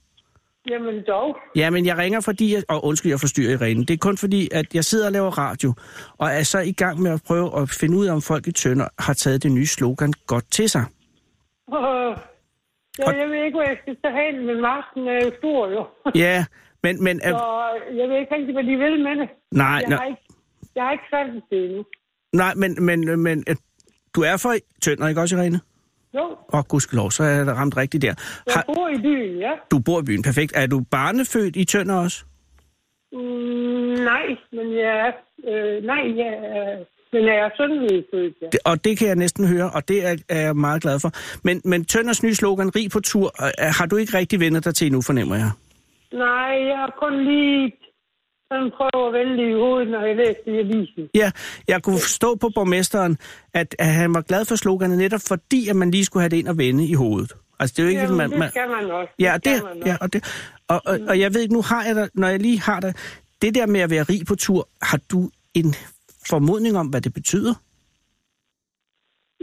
Speaker 9: Jamen dog.
Speaker 5: Ja, men jeg ringer, fordi jeg... Og undskyld, jeg forstyrrer Irene. Det er kun fordi, at jeg sidder og laver radio, og er så i gang med at prøve at finde ud af, om folk i Tønder har taget det nye slogan godt til sig.
Speaker 9: Øh, ja, jeg ved ikke, hvor jeg skal tage hen, men masken er jo stor, jo.
Speaker 5: Ja, men... men
Speaker 9: Så
Speaker 5: øh,
Speaker 9: jeg ved ikke rigtig, hvad de vil med det.
Speaker 5: nej,
Speaker 9: Jeg har
Speaker 5: nej,
Speaker 9: ikke, jeg har ikke fattet det endnu.
Speaker 5: nej, men, men, men øh, du er fra Tønder, ikke også, Irene?
Speaker 9: Jo,
Speaker 5: Åh, oh, gudskelov, så er da ramt rigtigt der.
Speaker 9: jeg
Speaker 5: Har,
Speaker 9: bor i byen, ja.
Speaker 5: du bor i byen, perfekt. Er du barnefødt i Tønder også?
Speaker 9: Mm, nej, men jeg er... Øh, nej, jeg er
Speaker 10: Men er jeg sønderjydefødt, ja.
Speaker 5: Det, og det kan jeg næsten høre, og det er, er jeg meget glad for. Men, men Tønders nye slogan, rig på tur, øh, har du ikke rigtig vendt dig til nu, fornemmer jeg?
Speaker 10: Nej, jeg har kun lige sådan prøvet at vælge i hovedet, når jeg læste i avisen.
Speaker 5: Ja, jeg kunne forstå på borgmesteren, at, at han var glad for sloganet netop fordi, at man lige skulle have det ind og vende i hovedet. Altså, det er jo ikke,
Speaker 10: Jamen,
Speaker 5: man,
Speaker 10: det skal man også.
Speaker 5: Ja, og det,
Speaker 10: man også.
Speaker 5: ja, og, det, og, og, og jeg ved ikke, nu har jeg dig, når jeg lige har dig, det der med at være rig på tur, har du en formodning om, hvad det betyder?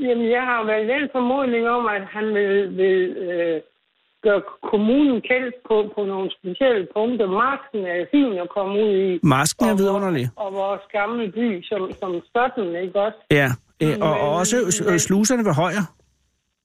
Speaker 10: Jamen, jeg har vel den formodning om, at han vil, vil øh, gøre kommunen kendt på, på nogle specielle punkter. Masken er fin at komme ud i.
Speaker 5: Masken er
Speaker 10: Og
Speaker 5: vidunderlig.
Speaker 10: Og vores gamle by som, som sådan, ikke også?
Speaker 5: Ja, øh, og, og også øh, sluserne ved højre.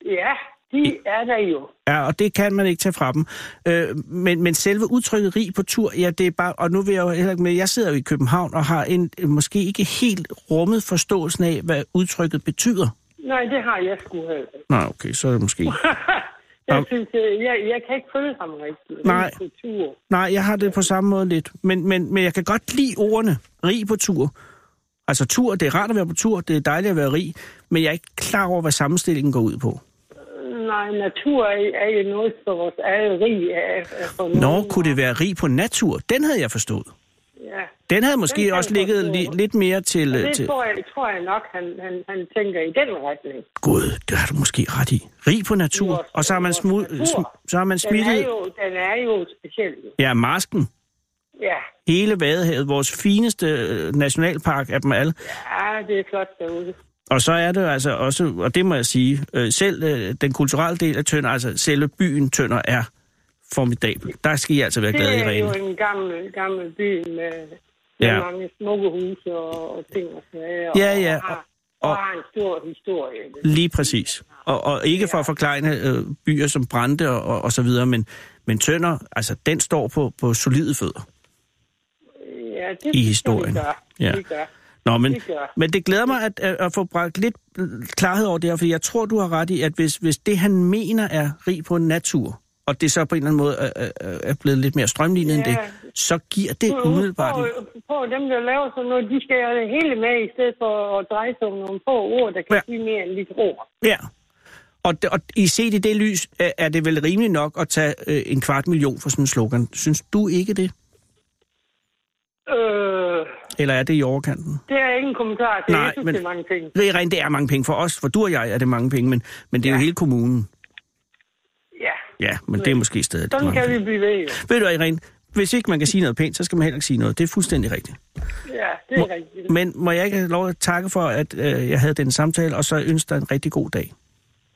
Speaker 10: Ja, de er der jo.
Speaker 5: Ja, og det kan man ikke tage fra dem. Øh, men, men selve udtrykket rig på tur, ja, det er bare... Og nu vil jeg jo heller ikke med... Jeg sidder jo i København og har en måske ikke helt rummet forståelsen af, hvad udtrykket betyder.
Speaker 10: Nej, det har jeg sgu heller ikke.
Speaker 5: Nå, okay, så er det måske...
Speaker 10: jeg
Speaker 5: Om-
Speaker 10: synes, øh, jeg, jeg kan ikke følge ham rigtigt.
Speaker 5: Nej. Nej, jeg har det på samme måde lidt. Men, men, men jeg kan godt lide ordene rig på tur. Altså tur, det er rart at være på tur, det er dejligt at være rig, men jeg er ikke klar over, hvad sammenstillingen går ud på.
Speaker 10: Nej, natur er, er jo noget for vores eget rig. Er, for
Speaker 5: Nå, kunne det være rig på natur? Den havde jeg forstået.
Speaker 10: Ja.
Speaker 5: Den havde måske
Speaker 10: Den
Speaker 5: også ligget li- lidt mere til... Øh,
Speaker 10: det
Speaker 5: til...
Speaker 10: tror jeg, tror jeg nok, han, han, han tænker i den retning.
Speaker 5: Gud, det har du måske ret i. Rig på natur,
Speaker 10: Vores-
Speaker 5: og så har man, smu... sm- så har man
Speaker 10: Den er
Speaker 5: smittet...
Speaker 10: jo, den er jo speciel.
Speaker 5: Ja, masken.
Speaker 10: Ja.
Speaker 5: Hele Vadehavet, vores fineste øh, nationalpark af dem alle.
Speaker 10: ja, det er flot derude.
Speaker 5: Og så er det altså også, og det må jeg sige, øh, selv øh, den kulturelle del af Tønder, altså selve byen Tønder er formidabel. Der skal I altså være glade,
Speaker 10: Det er jo
Speaker 5: Irene.
Speaker 10: en gammel, gammel by med, med
Speaker 5: Ja.
Speaker 10: mange smukke huse og, og ting og sager.
Speaker 5: Ja, ja,
Speaker 10: Og har,
Speaker 5: og-
Speaker 10: og har en stor historie.
Speaker 5: Lige præcis. Og, og ikke for at forklejne øh, byer som Brande og, og, og så videre, men, men Tønder, altså den står på, på solide fødder.
Speaker 10: Ja, det
Speaker 5: I historien.
Speaker 10: Det gør.
Speaker 5: Ja.
Speaker 10: Det gør.
Speaker 5: Nå, men,
Speaker 10: Det gør.
Speaker 5: men det glæder mig at, at, få bragt lidt klarhed over det her, for jeg tror, du har ret i, at hvis, hvis det, han mener, er rig på natur, og det så på en eller anden måde er, er, er blevet lidt mere strømlignet ja. end det, så giver det umiddelbart...
Speaker 10: Prøv, prøv, dem, der laver sådan noget, de skal have det hele med, i stedet for at dreje sig om nogle få ord, der kan
Speaker 5: Ja.
Speaker 10: sige mere end lidt ord.
Speaker 5: Ja. Og, og i set i det lys, er, det vel rimeligt nok at tage øh, en kvart million for sådan en slogan. Synes du ikke det?
Speaker 10: Øh,
Speaker 5: Eller er det i overkanten?
Speaker 10: det er ingen kommentar til.
Speaker 5: Nej,
Speaker 10: jeg synes,
Speaker 5: men-
Speaker 10: det er mange ting.
Speaker 5: Det er rent, det er mange penge for os. For du og jeg er det mange penge, men, men det er ja. jo hele kommunen.
Speaker 10: Ja,
Speaker 5: men det er måske stadig
Speaker 10: sådan kan vi blive ved. jo.
Speaker 5: Ved du, Irene, hvis ikke man kan sige noget pænt, så skal man heller ikke sige noget. Det er fuldstændig rigtigt.
Speaker 10: Ja, det er rigtigt.
Speaker 5: Men må jeg ikke have lov at takke for, at øh, jeg havde den samtale, og så ønske dig en rigtig god dag.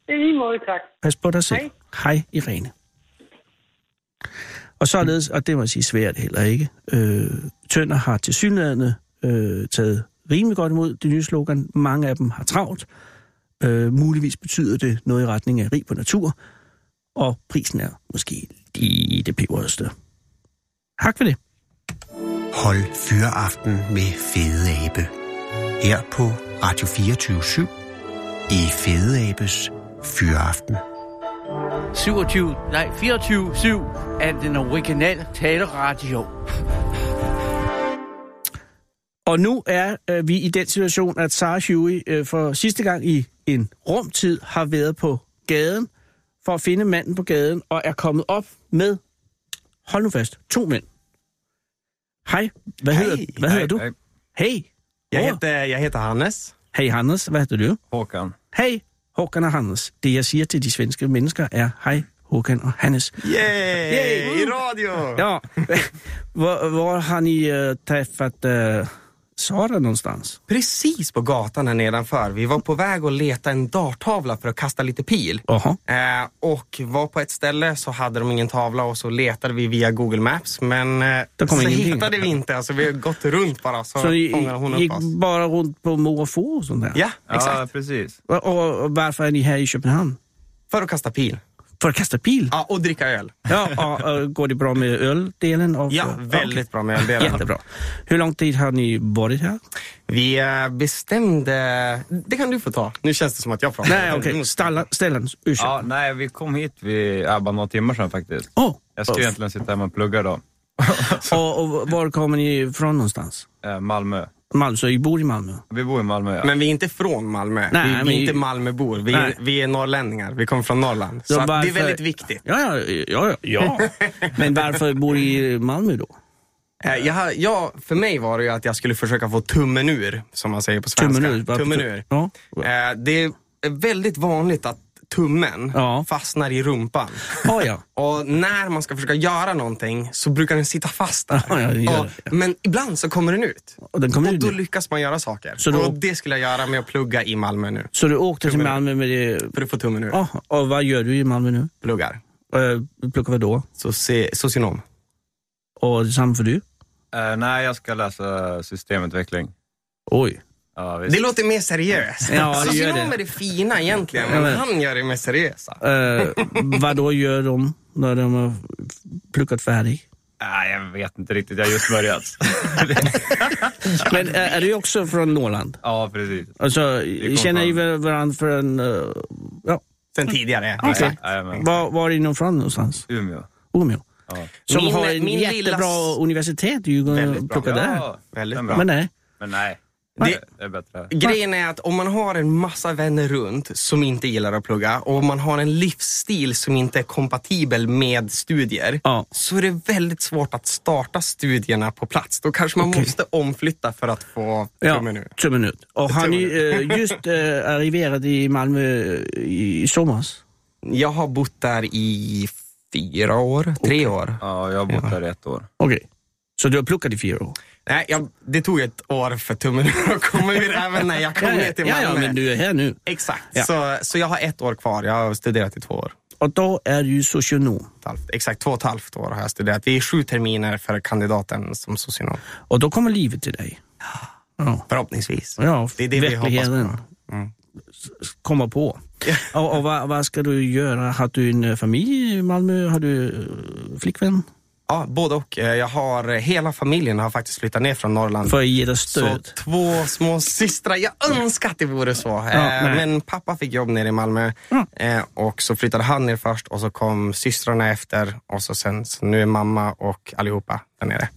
Speaker 10: I lige måde, tak.
Speaker 5: Pas på dig selv.
Speaker 10: Hej.
Speaker 5: Hej, Irene. Og således, og det må jeg sige svært heller ikke, øh, Tønder har til synlædende øh, taget rimelig godt imod det nye slogan. Mange af dem har travlt. Øh, muligvis betyder det noget i retning af rig på natur, og prisen er måske lige det peberste. Tak for det.
Speaker 3: Hold fyreaften med Fede Abe. Her på Radio 24 i Fede Abes Fyreaften.
Speaker 11: 27, nej 24-7 er den originale taleradio.
Speaker 5: Og nu er øh, vi i den situation, at Sarah Huey øh, for sidste gang i en rumtid har været på gaden for at finde manden på gaden, og er kommet op med, hold nu fast, to mænd. Hej, hvad,
Speaker 12: Hej.
Speaker 5: hedder, hvad
Speaker 12: Hej,
Speaker 5: hedder du?
Speaker 12: hej.
Speaker 5: Hej.
Speaker 12: Jag
Speaker 5: Åh.
Speaker 12: heter, jag heter Hannes.
Speaker 5: Hej Hannes, hvad hedder du?
Speaker 12: Håkan.
Speaker 5: Hej, Håkan og Hannes. Det jeg siger til de svenske mennesker er, hej Håkan og Hannes.
Speaker 12: Yay!
Speaker 5: Yay!
Speaker 12: I radio!
Speaker 5: Ja, hvor, hvor har ni uh, träffat uh, Sara någonstans?
Speaker 12: Precis på gatan här nedanför. Vi var på väg att leta en darttavla för att kasta lite pil.
Speaker 5: Jaha.
Speaker 12: Eh, och var på ett ställe så hade de ingen tavla och så letade vi via Google Maps. Men eh,
Speaker 5: Det kom
Speaker 12: så
Speaker 5: ingenting.
Speaker 12: hittade vi inte. Alltså, vi har gått runt bara så,
Speaker 5: Så
Speaker 12: fångade hon upp
Speaker 5: gick
Speaker 12: oss.
Speaker 5: bara runt på Mo och sånt där?
Speaker 12: Ja, exakt.
Speaker 13: precis.
Speaker 5: Och, och, och varför är ni här i Köpenhamn?
Speaker 12: För att kasta pil.
Speaker 5: För att kasta pil?
Speaker 12: Ja, och dricka öl.
Speaker 5: Ja, och, går det bra med öldelen? Av,
Speaker 12: Ja, väldigt bra med öldelen.
Speaker 5: Jättebra. Hur lång tid har ni varit här?
Speaker 12: Vi eh, bestämde... Det kan du få ta. Nu känns det som att jag pratar.
Speaker 5: Nej, okej. Okay. Stellan, ursäkta.
Speaker 13: Ja, nej, vi kom hit vid ja, bara några timmar sedan faktiskt.
Speaker 5: Oh.
Speaker 13: Jag ska egentligen sitta hemma och plugga idag.
Speaker 5: och, och var kommer ni ifrån någonstans?
Speaker 13: Eh, Malmö.
Speaker 5: Malmö, så vi bor i Malmö.
Speaker 13: Vi bor i Malmö, ja.
Speaker 12: Men vi är inte från Malmö.
Speaker 5: Nej,
Speaker 12: vi, vi är inte Malmöbor. Vi, är, vi är norrlänningar. Vi kommer från Norrland. Så,
Speaker 5: Så
Speaker 12: att det är
Speaker 5: varför-
Speaker 12: väldigt viktigt.
Speaker 5: Ja, ja, ja. ja. ja. Men varför bor du i Malmö då?
Speaker 12: Eh, Jag, har- jag, för mig var det ju att jag skulle försöka få tummen ur, som man säger på svenska.
Speaker 5: Tummen ur? Varför
Speaker 12: Tummen
Speaker 5: tu-
Speaker 12: ur.
Speaker 5: Ja.
Speaker 12: Eh, Det är väldigt vanligt att tummen fastnar i rumpan.
Speaker 5: Ja, ja.
Speaker 12: Och när man ska försöka göra någonting så brukar den sitta fast där.
Speaker 5: Ja, ja,
Speaker 12: och, Men ibland så kommer den ut.
Speaker 5: Och den kommer
Speaker 12: och
Speaker 5: ut
Speaker 12: då lyckas man göra saker.
Speaker 5: Så
Speaker 12: Och det skulle jag göra med att plugga i Malmö nu.
Speaker 5: Så du åkte till
Speaker 12: Tummen ur.
Speaker 5: Malmö med det?
Speaker 12: För att få tummen ur.
Speaker 5: Ja, och vad gör du i Malmö nu?
Speaker 12: Pluggar.
Speaker 5: Uh, pluggar vad då?
Speaker 12: Soci- socionom.
Speaker 5: Och detsamma för du?
Speaker 13: Eh, nej, jag ska läsa systemutveckling.
Speaker 5: Oj.
Speaker 13: Ja, visst.
Speaker 12: Det låter mer seriöst.
Speaker 5: Ja, det gör det.
Speaker 12: är det fina egentligen, men
Speaker 5: men-
Speaker 12: han gör det mer seriösa.
Speaker 5: Uh, vad då gör de när de har pluggat färdigt?
Speaker 13: Nej, jag vet inte riktigt. Jag har just börjat.
Speaker 5: Men eh, är du också från Norrland?
Speaker 13: ja, precis.
Speaker 5: Alltså, känner ni varandra från... Uh, ja.
Speaker 12: Sen tidigare.
Speaker 5: Okej.
Speaker 12: Exakt.
Speaker 5: Var, var är ni från någonstans?
Speaker 13: Umeå.
Speaker 5: Umeå.
Speaker 13: Ja.
Speaker 5: Som
Speaker 12: Min-
Speaker 5: har en jättebra
Speaker 12: lilla-
Speaker 5: universitet. Du
Speaker 12: Väldigt bra.
Speaker 5: där.
Speaker 13: Ja,
Speaker 12: Väldigt bra.
Speaker 5: Men nej.
Speaker 13: Men nej,
Speaker 12: Det-
Speaker 13: är bättre.
Speaker 12: Grejen är att om man har en massa vänner runt som inte gillar att plugga och man har en livsstil som inte är kompatibel med studier
Speaker 5: Ja.
Speaker 12: så är det väldigt svårt att starta studierna på plats. Då kanske man
Speaker 5: Okej.
Speaker 12: måste omflytta för att få
Speaker 5: Ja,
Speaker 12: tummen ur.
Speaker 5: tummen ut. Och har
Speaker 12: Tummen
Speaker 5: ni eh, just uh, arriverat i Malmö eh, i, somras?
Speaker 12: Jag har bott där i fyra år, tre år.
Speaker 13: Ja, jag har bott där i ett år.
Speaker 5: Okej. Så du har pluggat i fyra år?
Speaker 12: Nej, jag, det tog ett år för tummen att komma ur även när jag kom
Speaker 5: Ja,
Speaker 12: ner till
Speaker 5: ja,
Speaker 12: Malmö.
Speaker 5: ja, men du är här nu.
Speaker 12: Exakt,
Speaker 5: Ja.
Speaker 12: så, så jag har ett år kvar. Jag har studerat i två år.
Speaker 5: Och då är du socionom.
Speaker 12: Exakt två och ett halvt år har jag studerat. Vi är sju terminer för kandidaten som socionom.
Speaker 5: Och då kommer livet till dig. Ja,
Speaker 12: Förhoppningsvis.
Speaker 5: ja
Speaker 12: Det är det vi hoppas på. Mm.
Speaker 5: kommer på. Och, och vad, vad ska du göra? Har du en familj i Malmö? Har du eh, flickvän?
Speaker 12: Ja, både och. Eh, Jag har, hela familjen har faktiskt flyttat ner från Norrland.
Speaker 5: För att ge dig
Speaker 12: Så
Speaker 5: stöd?
Speaker 12: två små systrar. Jag önskar att det vore så. Eh,
Speaker 5: nej.
Speaker 12: men pappa fick jobb nere i Malmö
Speaker 5: Ja.
Speaker 12: eh, och så flyttade han ner först och så kom systrarna efter och så sen så nu är mamma och allihopa där nere.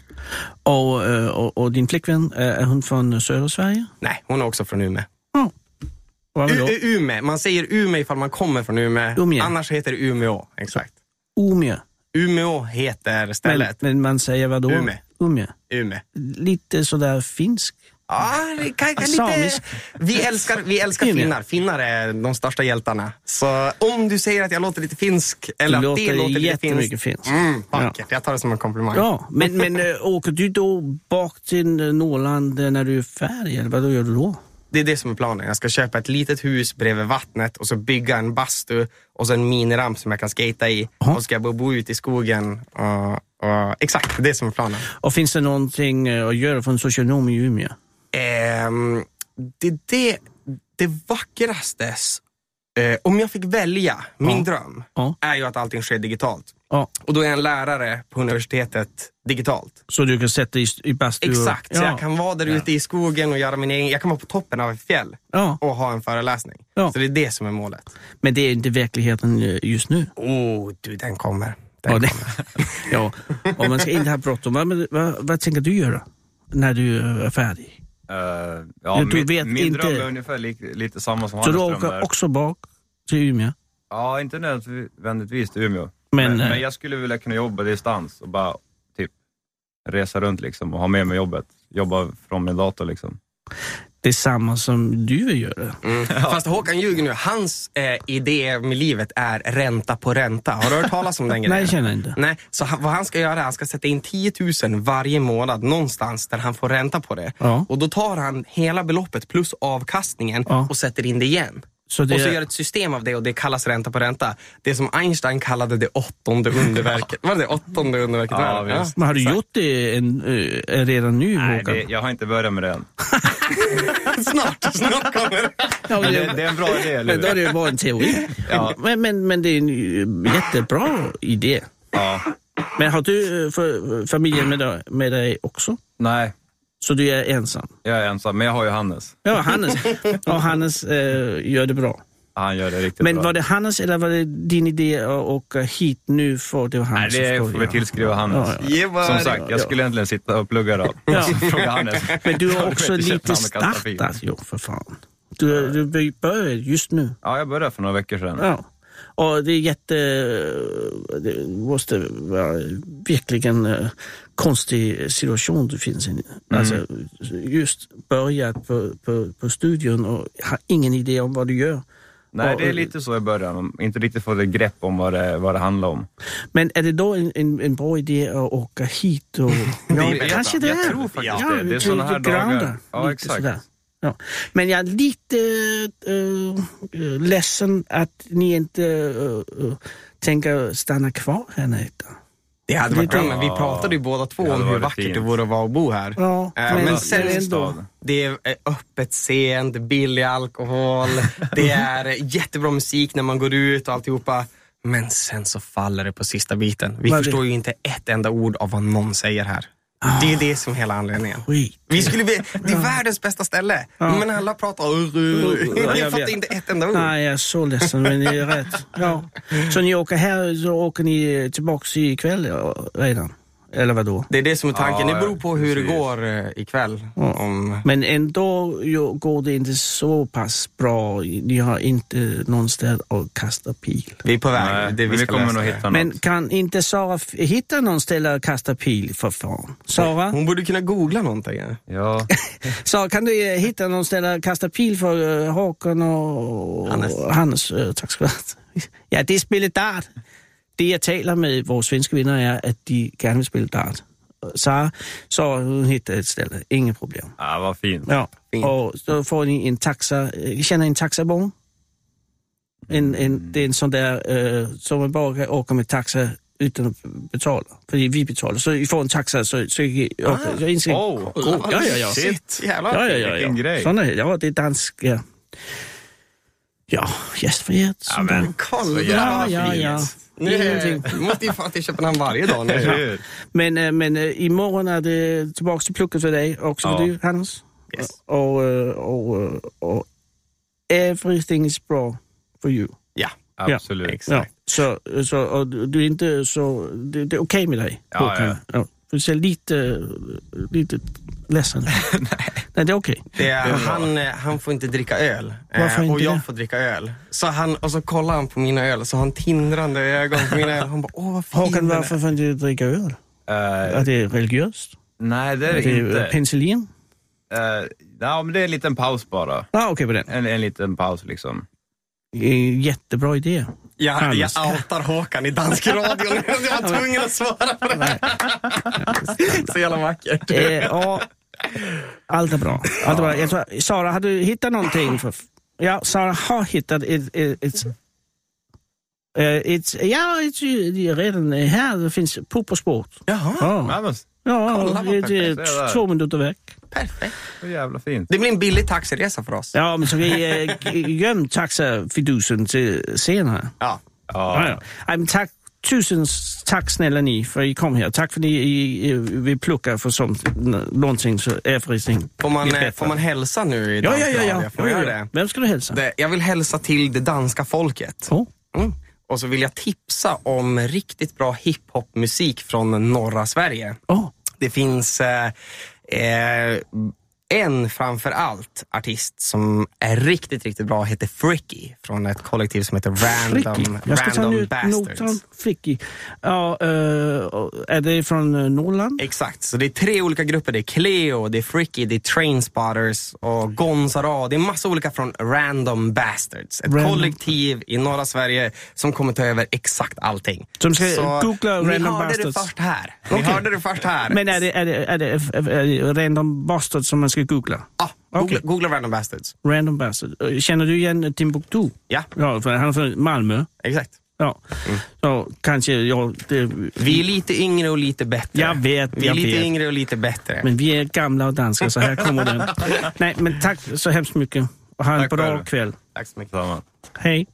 Speaker 5: Och, eh, och, och din flickvän, eh, är hon från södra Sverige?
Speaker 12: Nej, hon är också från Umeå. U- Umeå. Man säger Umeå ifall man kommer från Umeå.
Speaker 5: Umeå.
Speaker 12: Annars heter det Umeå. Exakt.
Speaker 5: Umeå.
Speaker 12: Umeå heter
Speaker 5: Men,
Speaker 12: stället.
Speaker 5: men man säger vad då?
Speaker 12: Umeå.
Speaker 5: Umeå.
Speaker 12: Umeå.
Speaker 5: Lite sådär finsk.
Speaker 12: Ja, det kan, kan lite... Vi älskar, vi älskar finnar. Finnar är de största hjältarna. Så om du säger att jag låter lite finsk, eller att det
Speaker 5: låter
Speaker 12: lite
Speaker 5: jättemycket
Speaker 12: finskt.
Speaker 5: finskt.
Speaker 12: Mm, vackert. Jag tar det som en komplimang.
Speaker 5: Ja, men, men äh, åker du då bak till eh, Norrland eh, när du är färdig? Eller vad gör du då?
Speaker 12: Det är det som är planen. Jag ska köpa ett litet hus bredvid vattnet och så bygga en bastu och så en miniramp som jag kan skata i.
Speaker 5: Jaha.
Speaker 12: Och ska jag bo, bo ute i skogen. Och, och, exakt, det är det som är planen.
Speaker 5: Och finns det någonting eh, att göra för en socionom i Umeå?
Speaker 12: Ehm, det, det, det vackraste, eh, om jag fick välja, min
Speaker 5: Ja.
Speaker 12: dröm,
Speaker 5: Ja.
Speaker 12: är ju att allting sker digitalt.
Speaker 5: Ja,
Speaker 12: Och då är jag en lärare på universitetet digitalt.
Speaker 5: så du kan sätta i, i bastu? och-
Speaker 12: Exakt, så
Speaker 5: ja.
Speaker 12: jag kan vara där ute i skogen och göra min egen, jag kan vara på toppen av ett fjäll och ha en föreläsning. Så det är det som är målet.
Speaker 5: men det är inte verkligheten eh, just nu.
Speaker 12: Oh, du den kommer. Den
Speaker 5: Ja,
Speaker 12: kommer.
Speaker 5: ja, och man ska inte ha bråttom. Vad, vad, vad tänker du göra när du eh, är färdig?
Speaker 13: Eh, ja,
Speaker 5: Du
Speaker 13: min,
Speaker 5: vet
Speaker 13: min
Speaker 5: inte-
Speaker 13: dröm är ungefär li, lite samma som
Speaker 5: Så du åker
Speaker 13: är.
Speaker 5: också bak till Umeå?
Speaker 13: Ja, inte nödvändigtvis till Umeå.
Speaker 5: Men,
Speaker 13: Men,
Speaker 5: eh,
Speaker 13: men jag skulle vilja kunna jobba distans och bara typ resa runt liksom och ha med mig jobbet. Jobba från min dator liksom.
Speaker 5: Det är samma som du vill göra.
Speaker 12: Mm. Fast Håkan ljuger nu. Hans eh, idé med livet är ränta på ränta. Har du hört talas om den grejen?
Speaker 5: Nej, jag känner inte.
Speaker 12: Nej, så han, vad han ska göra, han ska sätta in 10 000 varje månad någonstans där han får ränta på det.
Speaker 5: Ja.
Speaker 12: Och då tar han hela beloppet plus avkastningen
Speaker 5: Ja.
Speaker 12: och sätter in det igen.
Speaker 5: Så det,
Speaker 12: Och så gör ett system av det och det kallas ränta på ränta. Det som Einstein kallade det åttonde underverket. Var det det åttonde underverket?
Speaker 13: Ja, visst.
Speaker 5: men har du
Speaker 12: exakt.
Speaker 5: gjort det en, eh, redan nu,
Speaker 13: Nej,
Speaker 5: Håkan?
Speaker 13: det, jag har inte börjat med det än.
Speaker 12: snart, snart kommer det.
Speaker 5: Ja,
Speaker 13: Men det, det är en bra idé, eller
Speaker 5: Men då är det bara en teori.
Speaker 13: Ja.
Speaker 5: Men, men, men det är en jättebra idé.
Speaker 13: Ja.
Speaker 5: Men har du eh, för, familjen med dig, med dig också?
Speaker 13: Nej,
Speaker 5: Så du är ensam?
Speaker 13: jag är ensam, men jag har ju Hannes.
Speaker 5: Ja, Hannes, ja, Hannes eh, gör det bra.
Speaker 13: Han gör det riktigt
Speaker 5: Men
Speaker 13: bra.
Speaker 5: var det Hannes eller var det din idé att åka hit nu för det var
Speaker 13: Nej,
Speaker 5: Hannes?
Speaker 13: det
Speaker 5: som
Speaker 13: får vi tillskriva Hannes.
Speaker 5: Ja, ja.
Speaker 12: Ge
Speaker 13: Som sagt, jag skulle egentligen sitta och plugga då.
Speaker 5: Ja.
Speaker 13: Fråga Hannes.
Speaker 5: Men du har också lite startat, jo för fan. Du, du börjar just nu.
Speaker 13: Ja, jag började för några veckor sedan.
Speaker 5: Ja. Och det är jätte... Det måste vara verkligen eh, konstig situation du finns i.
Speaker 13: Mm.
Speaker 5: Alltså, just börjat på, på, på studion och har ingen idé om vad du gör.
Speaker 13: Nej, det är lite så i början. Inte riktigt fått ett grepp om vad det, vad det handlar om.
Speaker 5: Men är det då en, en, en bra idé att åka hit? Och, ja, kanske
Speaker 13: jag.
Speaker 5: det
Speaker 13: Jag
Speaker 5: är.
Speaker 13: tror faktiskt
Speaker 5: ja,
Speaker 13: det. Det är såna här dagar. Ja, exakt.
Speaker 5: sådär. Ja. Men jag är lite äh, ledsen att ni inte äh, tänker stanna kvar här nere.
Speaker 12: Det hade varit
Speaker 5: Det-
Speaker 12: bra, men vi pratade ju båda två om hur vackert
Speaker 13: fint.
Speaker 12: det vore att vara och bo här.
Speaker 5: Ja,
Speaker 12: Eh,
Speaker 5: men-
Speaker 12: men
Speaker 5: men
Speaker 12: sen
Speaker 5: ändå.
Speaker 12: Det är eh, öppet sent, billig alkohol, det är eh, jättebra musik när man går ut och alltihopa. Men sen så faller det på sista biten. Vi
Speaker 5: Vad är det?
Speaker 12: förstår ju inte ett enda ord av vad någon säger här. Det är det som är hela anledningen.
Speaker 5: Skit.
Speaker 12: Vi skulle bli, det är världens bästa ställe.
Speaker 5: Ja.
Speaker 12: Men alla pratar...
Speaker 5: Jag
Speaker 12: fattar inte ett enda ord.
Speaker 5: Nej, jag är så ledsen, men det är rätt. Ja. Så ni åker här, så åker ni tillbaks ikväll redan? Eller vad då?
Speaker 12: Det är det som är tanken.
Speaker 13: Ja,
Speaker 12: det beror på hur det
Speaker 13: precis.
Speaker 12: går eh, ikväll. Om...
Speaker 5: Men ändå jo, går det inte så pass bra. Ni har inte någonstans att kasta pil.
Speaker 12: Vi är på väg.
Speaker 13: Nej,
Speaker 12: det
Speaker 13: men vi
Speaker 12: ska
Speaker 13: kommer nog
Speaker 12: det.
Speaker 13: hitta
Speaker 5: Men
Speaker 13: något.
Speaker 5: kan inte Sara hitta någon ställe att kasta pil för fan? Sara?
Speaker 12: Hon borde kunna googla någonting. ja.
Speaker 13: Ja,
Speaker 5: Sara, kan du eh, hitta någon ställe att kasta pil för uh, Håkan och
Speaker 12: Hannes.
Speaker 5: Hannes? tack ska du ha. Ja, det är spelet dart. Det jag talar med våra svenska vänner är att de gärna vill spela dart. Sara, så hon hittar ett ställe, inget problem.
Speaker 13: ja vad fint.
Speaker 5: Ja,
Speaker 12: Fint.
Speaker 5: och då får ni en taxa. eh, Känner en taxabon? En, en, det är en sån där eh, som man bara kan åka med taxa utan att betala. För vi betalar. Så vi får en taxa så, så, så,
Speaker 12: Ah.
Speaker 5: så inser,
Speaker 13: Oh,
Speaker 5: ja, ja, ja.
Speaker 12: Shit, jävlar.
Speaker 5: Ja, ja, ja. Ja.
Speaker 13: grej.
Speaker 5: Såna, ja, det är dansk. Ja, ja gästfrihet.
Speaker 13: Ja,
Speaker 5: sånt
Speaker 13: men.
Speaker 12: Kolla
Speaker 5: Ja, ja, ja.
Speaker 12: Nu
Speaker 5: Ingenting.
Speaker 12: måste ju fan till Köpenhamn varje dag nu.
Speaker 13: hur?
Speaker 5: Men, eh, men eh, imorgon är det tillbaka till plugget för dig också
Speaker 13: Ja.
Speaker 5: för du, Hannes.
Speaker 12: Yes.
Speaker 5: Och, eh, och, eh, och everything is bra for you.
Speaker 12: Ja,
Speaker 13: Absolut.
Speaker 5: Ja,
Speaker 12: exakt.
Speaker 5: så, så och du är inte så, det, det är okej med dig?
Speaker 13: Ja, ja.
Speaker 5: ja. Du ser lite, lite ledsen ut. Nej, det är okej.
Speaker 12: Det är, han, eh, han får inte dricka öl
Speaker 5: Varför
Speaker 12: eh, och
Speaker 5: inte
Speaker 12: jag
Speaker 5: det?
Speaker 12: får dricka öl. Så han, och så kollar han på mina öl så har han tindrande ögon på mina öl. Han bara, åh vad fin
Speaker 5: Håkan,
Speaker 12: är."
Speaker 5: varför får inte du dricka öl?
Speaker 13: Eh,
Speaker 5: Är det religiöst?
Speaker 13: nej, det är
Speaker 5: Är
Speaker 13: det inte.
Speaker 5: penicillin?
Speaker 13: Uh, ja, men det är en liten paus bara.
Speaker 5: Ja, okej på den.
Speaker 13: En, en liten paus liksom.
Speaker 5: Är Jättebra idé.
Speaker 12: Jag, jag outar Håkan i dansk radio nu. Jag var tvungen att svara på det. Så jävla vackert.
Speaker 5: Eh, ja, allt är bra. Allt är bra. Jag tror, Sara, har du hittat någonting? För, ja, Sara har hittat ett... ett, ett eh, ett, ja, ett, redan här. Det finns Pop och Sport.
Speaker 12: Jaha,
Speaker 5: Ja,
Speaker 13: Ja,
Speaker 5: ja det, det
Speaker 13: är
Speaker 5: två minuter väck.
Speaker 12: perfekt.
Speaker 13: så jävla fint.
Speaker 12: Det blir en billig taxiresa för oss.
Speaker 5: Ja, men så vi eh, göm taxafidusen till senare.
Speaker 12: Ja.
Speaker 5: Ja, ja. Nej, men tack, tusen tack snälla ni för att ni kom här. Tack för att ni i- i- vill plocka för sånt, någonting så everything
Speaker 12: Får man, eh, får man hälsa nu i
Speaker 5: Ja, ja, ja. ja.
Speaker 12: Får jag
Speaker 5: ja,
Speaker 12: göra
Speaker 5: ja.
Speaker 12: det?
Speaker 5: Vem ska du hälsa?
Speaker 12: det? Jag vill hälsa till det danska folket.
Speaker 5: Oh.
Speaker 12: Mm. Och så vill jag tipsa om riktigt bra hiphopmusik från norra Sverige.
Speaker 5: Oh.
Speaker 12: Det finns eh, eh, en framför allt artist som är riktigt, riktigt bra, heter Fricky från ett kollektiv som heter
Speaker 5: Fricky.
Speaker 12: Random,
Speaker 5: Jag ska ta
Speaker 12: Random
Speaker 5: ut
Speaker 12: Bastards.
Speaker 5: notan. Fricky. Ja, eh, är det från eh, Norrland?
Speaker 12: Exakt, så det är tre olika grupper. Det är Cleo, det är Fricky, det är Trainspotters och Gonzara. Det är massa olika från Random Bastards. Ett
Speaker 5: Random-
Speaker 12: kollektiv i norra Sverige som kommer ta över exakt allting.
Speaker 5: Som ska
Speaker 12: Så
Speaker 5: googla
Speaker 12: Ni
Speaker 5: Random
Speaker 12: hörde det
Speaker 5: Bastards.
Speaker 12: först här. Ni hörde det först här.
Speaker 5: Men är det, är det, är det, är det Random Bastard som man ska googla?
Speaker 12: Ja, googla,
Speaker 5: Okej.
Speaker 12: googla Random Bastards.
Speaker 5: Random Bastard. Eh, Känner du igen Timbuktu?
Speaker 12: Ja,
Speaker 5: Ja, för han är från Malmö.
Speaker 12: exakt.
Speaker 5: Ja. Så kanske, ja, det,
Speaker 12: Vi är lite yngre och lite bättre.
Speaker 5: Jag vet,
Speaker 12: Vi är
Speaker 5: jag
Speaker 12: lite
Speaker 5: vet.
Speaker 12: yngre och lite bättre.
Speaker 5: Men vi är gamla och danska så här kommer den. Nej, men tack så hemskt mycket. Och ha en
Speaker 13: Tack
Speaker 5: bra kväll.
Speaker 12: Tack så mycket.
Speaker 5: Hej.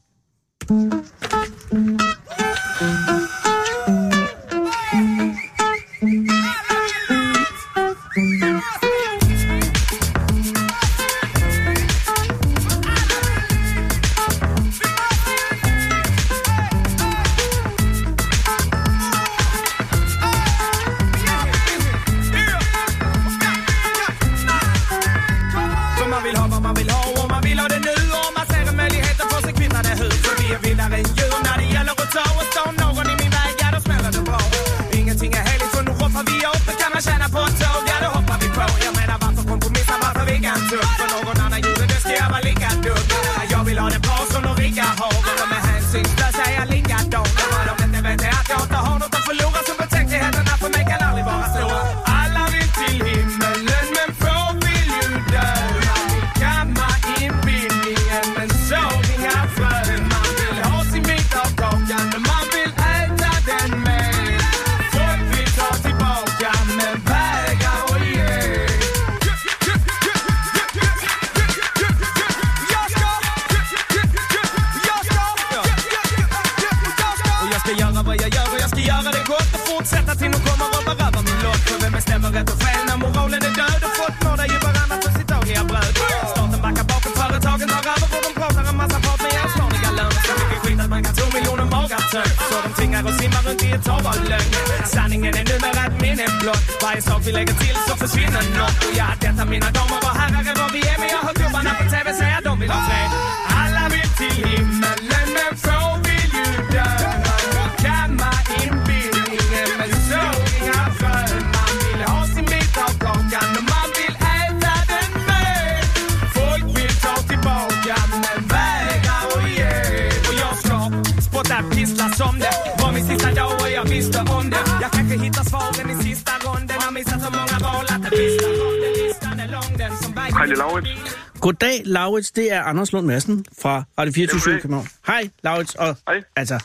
Speaker 14: Laurits.
Speaker 5: Goddag, Laurits. Det er Anders Lund Madsen fra Radio 24
Speaker 14: Jamen,
Speaker 5: København. Hej, Laurits. Og,
Speaker 14: Hej.
Speaker 5: Altså,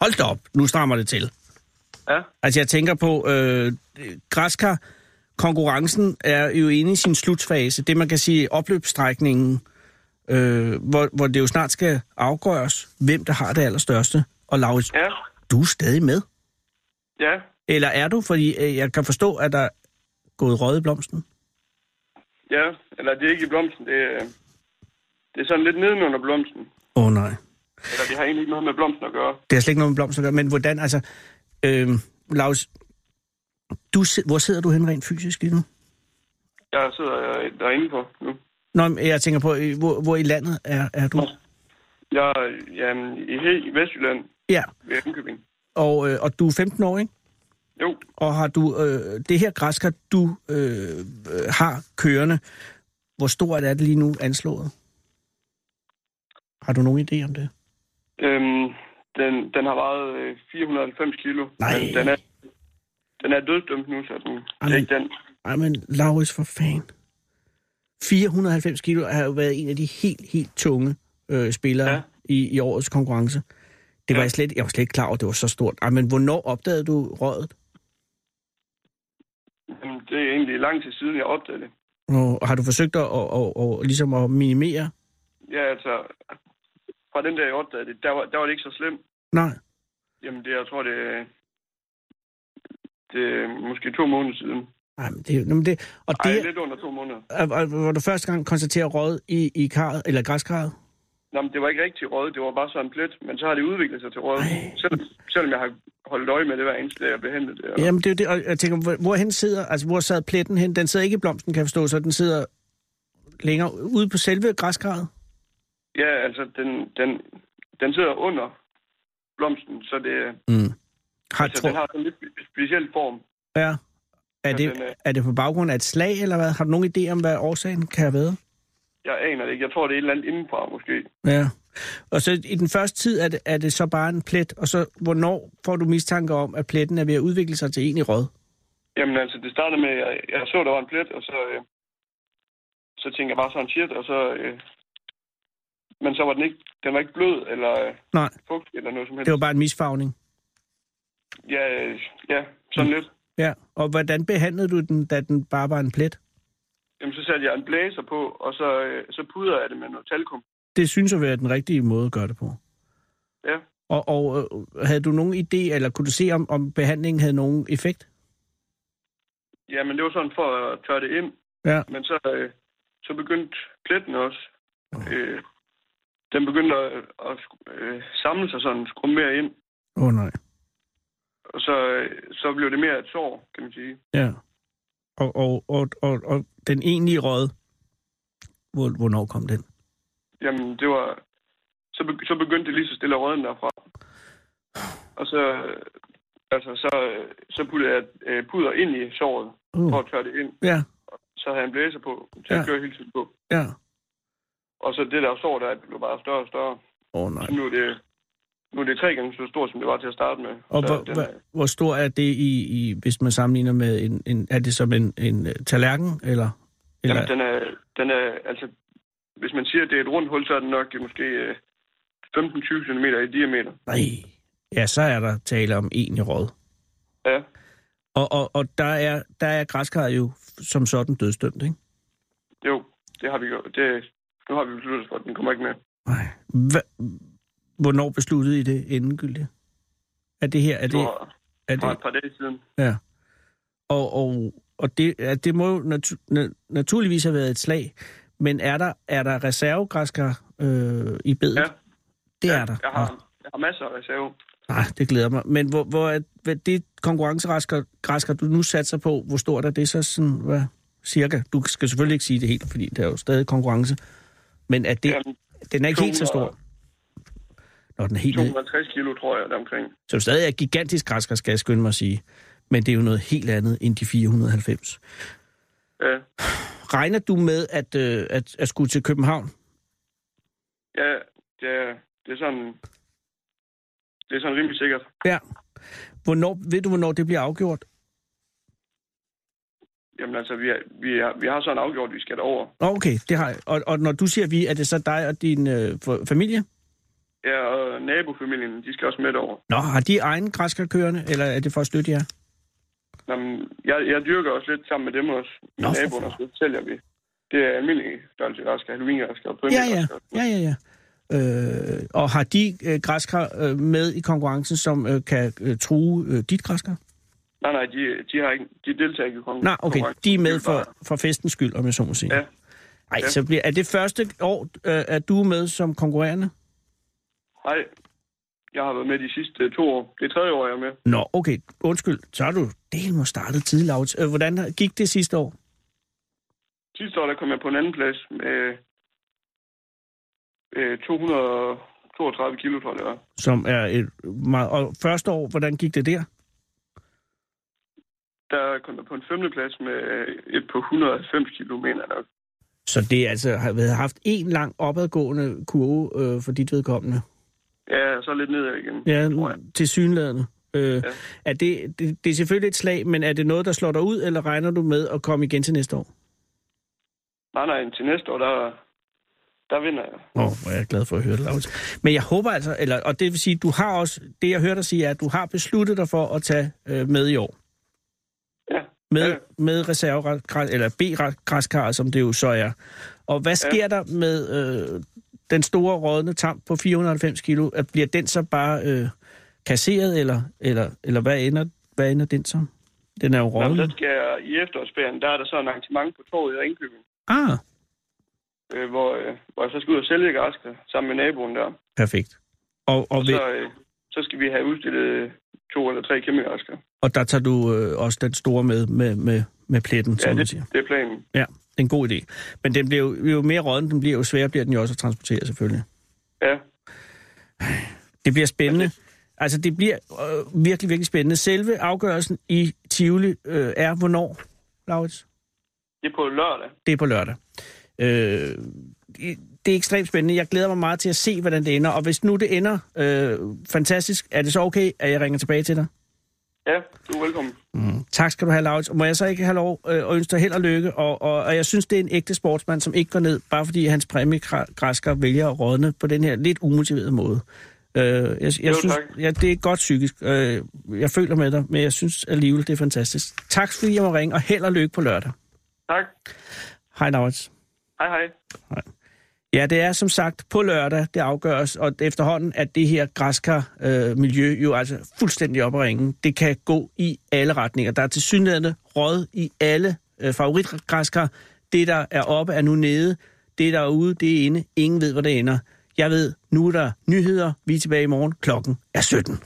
Speaker 5: hold da op. Nu strammer det til.
Speaker 14: Ja.
Speaker 5: Altså, jeg tænker på, øh, græskar, konkurrencen er jo inde i sin slutfase. Det, man kan sige, opløbsstrækningen, øh, hvor, hvor det jo snart skal afgøres, hvem der har det allerstørste. Og Laurits,
Speaker 14: Ja.
Speaker 5: du er stadig med.
Speaker 14: Ja.
Speaker 5: Eller er du? Fordi øh, jeg kan forstå, at der er gået røde i blomsten.
Speaker 14: Ja, eller det er ikke i blomsten. Det er, det er sådan lidt nedenunder blomsten.
Speaker 5: Åh oh, nej.
Speaker 14: Eller det har egentlig ikke noget med blomsten at gøre.
Speaker 5: Det har slet ikke noget med blomster at gøre. Men hvordan, altså... Øh, Laurits, du, hvor sidder du hen rent fysisk lige nu?
Speaker 14: Jeg sidder øh, derinde på nu.
Speaker 5: Nå, men jeg tænker på, hvor, hvor i landet er, er du?
Speaker 14: Jeg er jamen, i, he- i Vestjylland
Speaker 5: Ja,
Speaker 14: ved Indkøbing.
Speaker 5: og, øh, og du er 15 år, ikke?
Speaker 14: Jo,
Speaker 5: Og har du øh, det her græskar, du øh, øh, har kørende, hvor stort er det lige nu anslået? Har du nogen idé om det?
Speaker 14: øhm, den, den har vejet øh, 490 kilo.
Speaker 5: Nej.
Speaker 14: Men den er, den er dødsdømt nu, så den, det er
Speaker 5: Amen.
Speaker 14: ikke den.
Speaker 5: Ej, men Laurits, for fan. 490 kilo har jo været en af de helt, helt tunge øh, spillere ja. I, i årets konkurrence. Det var
Speaker 14: Ja.
Speaker 5: jeg slet, jeg var slet ikke klar over, at det var så stort. Ej, men hvornår opdagede du rådet?
Speaker 14: Er egentlig lang tid siden, jeg opdagede det.
Speaker 5: Og har du forsøgt at, at, at, at, ligesom at minimere?
Speaker 14: Ja, altså, fra den der, jeg opdagede det, der var, der var det ikke så slemt.
Speaker 5: Nej.
Speaker 14: Jamen, det, jeg tror, det, det er måske to måneder siden.
Speaker 5: Ej, men det, er men det, og
Speaker 14: Ej,
Speaker 5: det
Speaker 14: lidt under to måneder.
Speaker 5: er, er, var du første gang konstaterer råd i, i karret, eller græskarret?
Speaker 14: Nå, men det var ikke rigtig råd, det var bare sådan plet, men så har det udviklet sig til råd. Selv, selvom jeg har holdt øje med det hver eneste dag, jeg behandlet det. Og,
Speaker 5: Jamen, det er jo det, og jeg tænker, hvor, hvorhen sidder, altså hvor sad pletten hen? Den sidder ikke i blomsten, kan jeg forstå, så den sidder længere ude på selve græskarret?
Speaker 14: ja, altså, den, den, den sidder under blomsten, så det,
Speaker 5: Mm. Har,
Speaker 14: altså,
Speaker 5: tro,
Speaker 14: den har sådan en lidt spe- speciel form.
Speaker 5: ja. Er det,
Speaker 14: den,
Speaker 5: er det på baggrund af et slag, eller hvad? Har du nogen idé om, hvad årsagen kan have været?
Speaker 14: Jeg aner det ikke. Jeg tror, det er et eller andet indenfra, måske.
Speaker 5: Ja. Og så i den første tid er det, er det så bare en plet, og så hvornår får du mistanke om, at pletten er ved at udvikle sig til en i råd?
Speaker 14: Jamen, altså, det startede med, at jeg, jeg så, der var en plet, og så, øh, så tænkte jeg bare sådan shit, og så... Øh, men så var den ikke, den var ikke blød, eller øh,
Speaker 5: Nej,
Speaker 14: fugtig, eller noget som helst.
Speaker 5: det var bare en misfagning.
Speaker 14: Ja, øh, ja, sådan lidt.
Speaker 5: Ja, og hvordan behandlede du den, da den bare var en plet?
Speaker 14: Jamen, så satte jeg en blæser på, og så, øh, så pudrede jeg det med noget talkum.
Speaker 5: Det synes at være den rigtige måde at gøre det på.
Speaker 14: Ja.
Speaker 5: Og, og øh, havde du nogen idé, eller kunne du se, om, om behandlingen havde nogen effekt?
Speaker 14: Ja, men det var sådan for at tørre det ind.
Speaker 5: Ja.
Speaker 14: Men så, øh, så begyndte pletten også. Øh, den begyndte at, at øh, samle sig sådan, skrumme mere ind.
Speaker 5: Åh oh, nej.
Speaker 14: Og så, øh, så blev det mere et sår, kan man sige.
Speaker 5: Ja. Og, og, og, og, og den egentlige råd, hvor, hvornår kom den?
Speaker 14: Jamen, det var... Så, be, så begyndte det lige så stille at rådne derfra. Og så... Altså, så, så puttede jeg øh, puder ind i såret,
Speaker 5: Uh.
Speaker 14: for at tørre det ind.
Speaker 5: Ja,
Speaker 14: Så havde jeg en blæser på, til
Speaker 5: Ja.
Speaker 14: at køre hele tiden på.
Speaker 5: ja.
Speaker 14: Og så det der sår der, det blev bare større og større.
Speaker 5: Åh oh, nej.
Speaker 14: Så nu er det, nu er det tre gange så stort, som det var til at starte med.
Speaker 5: Og hvor,
Speaker 14: den
Speaker 5: hvor, hvor stor er det, i, i, hvis man sammenligner med en, en... Er det som en, en øh, tallerken, eller... eller
Speaker 14: Jamen, den er, den er, altså, hvis man siger, at det er et rundt hul, så er den nok øh, måske øh, 15-20 cm i diameter.
Speaker 5: Nej. Ja, så er der tale om en i råd.
Speaker 14: Ja,
Speaker 5: Og, og, og der er, der er græskarret jo som sådan dødsdømt, ikke?
Speaker 14: jo, det har vi gjort. Det, nu har vi besluttet for, at den kommer ikke med.
Speaker 5: Hva, hvornår besluttede I det endegyldigt? Er det her... Er det,
Speaker 14: For,
Speaker 5: er
Speaker 14: for
Speaker 5: det,
Speaker 14: et par dage siden.
Speaker 5: ja. Og, og, og det, ja, det må jo natu, na, naturligvis have været et slag, men er der, er der reservegræskar øh, i bedet?
Speaker 14: Ja.
Speaker 5: Det er der.
Speaker 14: Jeg har, jeg har masser af reserve.
Speaker 5: Nej, det glæder mig. Men hvor, hvor er hvad, det konkurrencegræskar, græskar, du nu satser på, hvor stort er det så sådan, hvad, cirka? Du skal selvfølgelig ikke sige det helt, fordi det er jo stadig konkurrence. Men er det,
Speaker 14: Jamen,
Speaker 5: den er ikke helt så stor. Nå, den helt ned.
Speaker 14: 260 kilo, tror jeg, deromkring.
Speaker 5: Så det stadig er gigantisk græskar, skal jeg skynde mig at sige. Men det er jo noget helt andet end de 490.
Speaker 14: Ja,
Speaker 5: Regner du med at, øh, at, at skulle til København?
Speaker 14: ja det, er, det er sådan... Det er sådan rimelig sikkert.
Speaker 5: Ja. Hvornår, ved du, hvornår det bliver afgjort?
Speaker 14: Jamen altså, vi, er, vi, er, vi har sådan afgjort, at vi skal derover.
Speaker 5: Okay, det har jeg. Og, og når du siger vi, er det så dig og din øh, familie?
Speaker 14: Ja, og nabofamilien, de skal også med derover.
Speaker 5: Nå, har de egen græskar kørende, eller er det for at støtte jer?
Speaker 14: Jamen, jeg, jeg dyrker også lidt sammen med dem også. Med
Speaker 5: Nå,
Speaker 14: naboerne, og så sælger vi. Det er almindelig størrelse græskar, halloween-græskar og
Speaker 5: Ja, ja, ja, ja, ja. Øh, og har de øh, græskar øh, med i konkurrencen, som øh, kan øh, true øh, dit græskar?
Speaker 14: Nej, nej, de, de, har ikke, de deltager ikke i konkurrencen.
Speaker 5: Nej, okay, de er med for, for festens skyld, om jeg så må sige.
Speaker 14: Ja.
Speaker 5: Ej,
Speaker 14: Ja.
Speaker 5: så bliver, er det første år, øh, at du er med som konkurrerende?
Speaker 14: Nej, jeg har været med de sidste to år. Det er tredje år, jeg er med.
Speaker 5: Nå, okay, undskyld, så har du del må startet tidligt. Øh, hvordan gik det sidste år?
Speaker 14: Sidste år, der kom jeg på en anden plads med øh, 232 kilo, tror jeg det var.
Speaker 5: Som er et meget... Og første år, hvordan gik det der?
Speaker 14: Der kom jeg på en femte plads med et på 190 kilo, mener jeg nok.
Speaker 5: Så det altså har haft en lang opadgående kurve øh, for dit vedkommende.
Speaker 14: Ja, så lidt nedad igen.
Speaker 5: Ja, til synlædende. Øh, ja. er det, det, det er selvfølgelig et slag, men er det noget, der slår dig ud, eller regner du med at komme igen til næste år?
Speaker 14: Nej, nej, til næste år, der, der vinder jeg.
Speaker 5: Åh, oh, hvor er jeg glad for at høre det, Laurits. Men jeg håber altså, eller, og det vil sige, du har også, det jeg hørte dig sige, er, at du har besluttet dig for at tage øh, med i år.
Speaker 14: Ja.
Speaker 5: Med, ja. med reserve, eller B-græskar, som det jo så er. Og hvad sker ja. der med øh, den store rådne tamp på 490 kilo? At Bliver den så bare øh, kasseret, eller, eller, eller hvad, ender, hvad ender den som? Den er jo rådne.
Speaker 14: der skal jeg i efterårsferien, der er der så en arrangement på torvet i Ringkøbing,
Speaker 5: Ah,
Speaker 14: øh, hvor, øh, hvor jeg så skal ud og sælge græskar sammen med naboen der.
Speaker 5: perfekt. Og, og,
Speaker 14: Og så, øh, så skal vi have udstillet to eller tre kæmpe græskar.
Speaker 5: og der tager du øh, også den store med, med, med, med pletten, som
Speaker 14: Ja,
Speaker 5: man
Speaker 14: det,
Speaker 5: siger.
Speaker 14: det er planen.
Speaker 5: Ja, en god idé. Men den bliver jo, jo mere rådden den bliver, jo sværere bliver den jo også at transportere, selvfølgelig.
Speaker 14: Ja.
Speaker 5: Det bliver spændende. Altså, det bliver øh, virkelig, virkelig spændende. Selve afgørelsen i Tivoli øh, er hvornår, Laurits?
Speaker 14: Det er på lørdag.
Speaker 5: Det er på lørdag. Øh, det er ekstremt spændende. Jeg glæder mig meget til at se, hvordan det ender. Og hvis nu det ender øh, fantastisk, er det så okay, at jeg ringer tilbage til dig?
Speaker 14: Ja, du er velkommen.
Speaker 5: Mm. Tak skal du have, Laurits. Og Må jeg så ikke have lov øh, at ønske dig held og lykke? Og, og, og jeg synes, det er en ægte sportsmand, som ikke går ned, bare fordi hans præmiegræsker vælger at rådne på den her lidt umotiverede måde. Øh, jeg jeg
Speaker 14: Jo,
Speaker 5: synes,
Speaker 14: tak.
Speaker 5: ja, det er godt psykisk. Øh, jeg føler med dig, men jeg synes alligevel, det er fantastisk. Tak fordi jeg må ringe, og held og lykke på lørdag.
Speaker 14: Tak.
Speaker 5: Hej, Laurits.
Speaker 14: Hej, hej.
Speaker 5: Ja, det er som sagt på lørdag, det afgøres, og efterhånden at det her græskar-miljø øh, jo altså fuldstændig op at ringe. Det kan gå i alle retninger. Der er til synligheden råd i alle øh, favoritgræskar. Det, der er oppe, er nu nede. Det, der er ude, det er inde. Ingen ved, hvor det ender. Jeg ved, nu er der nyheder. Vi er tilbage i morgen. Klokken er 17.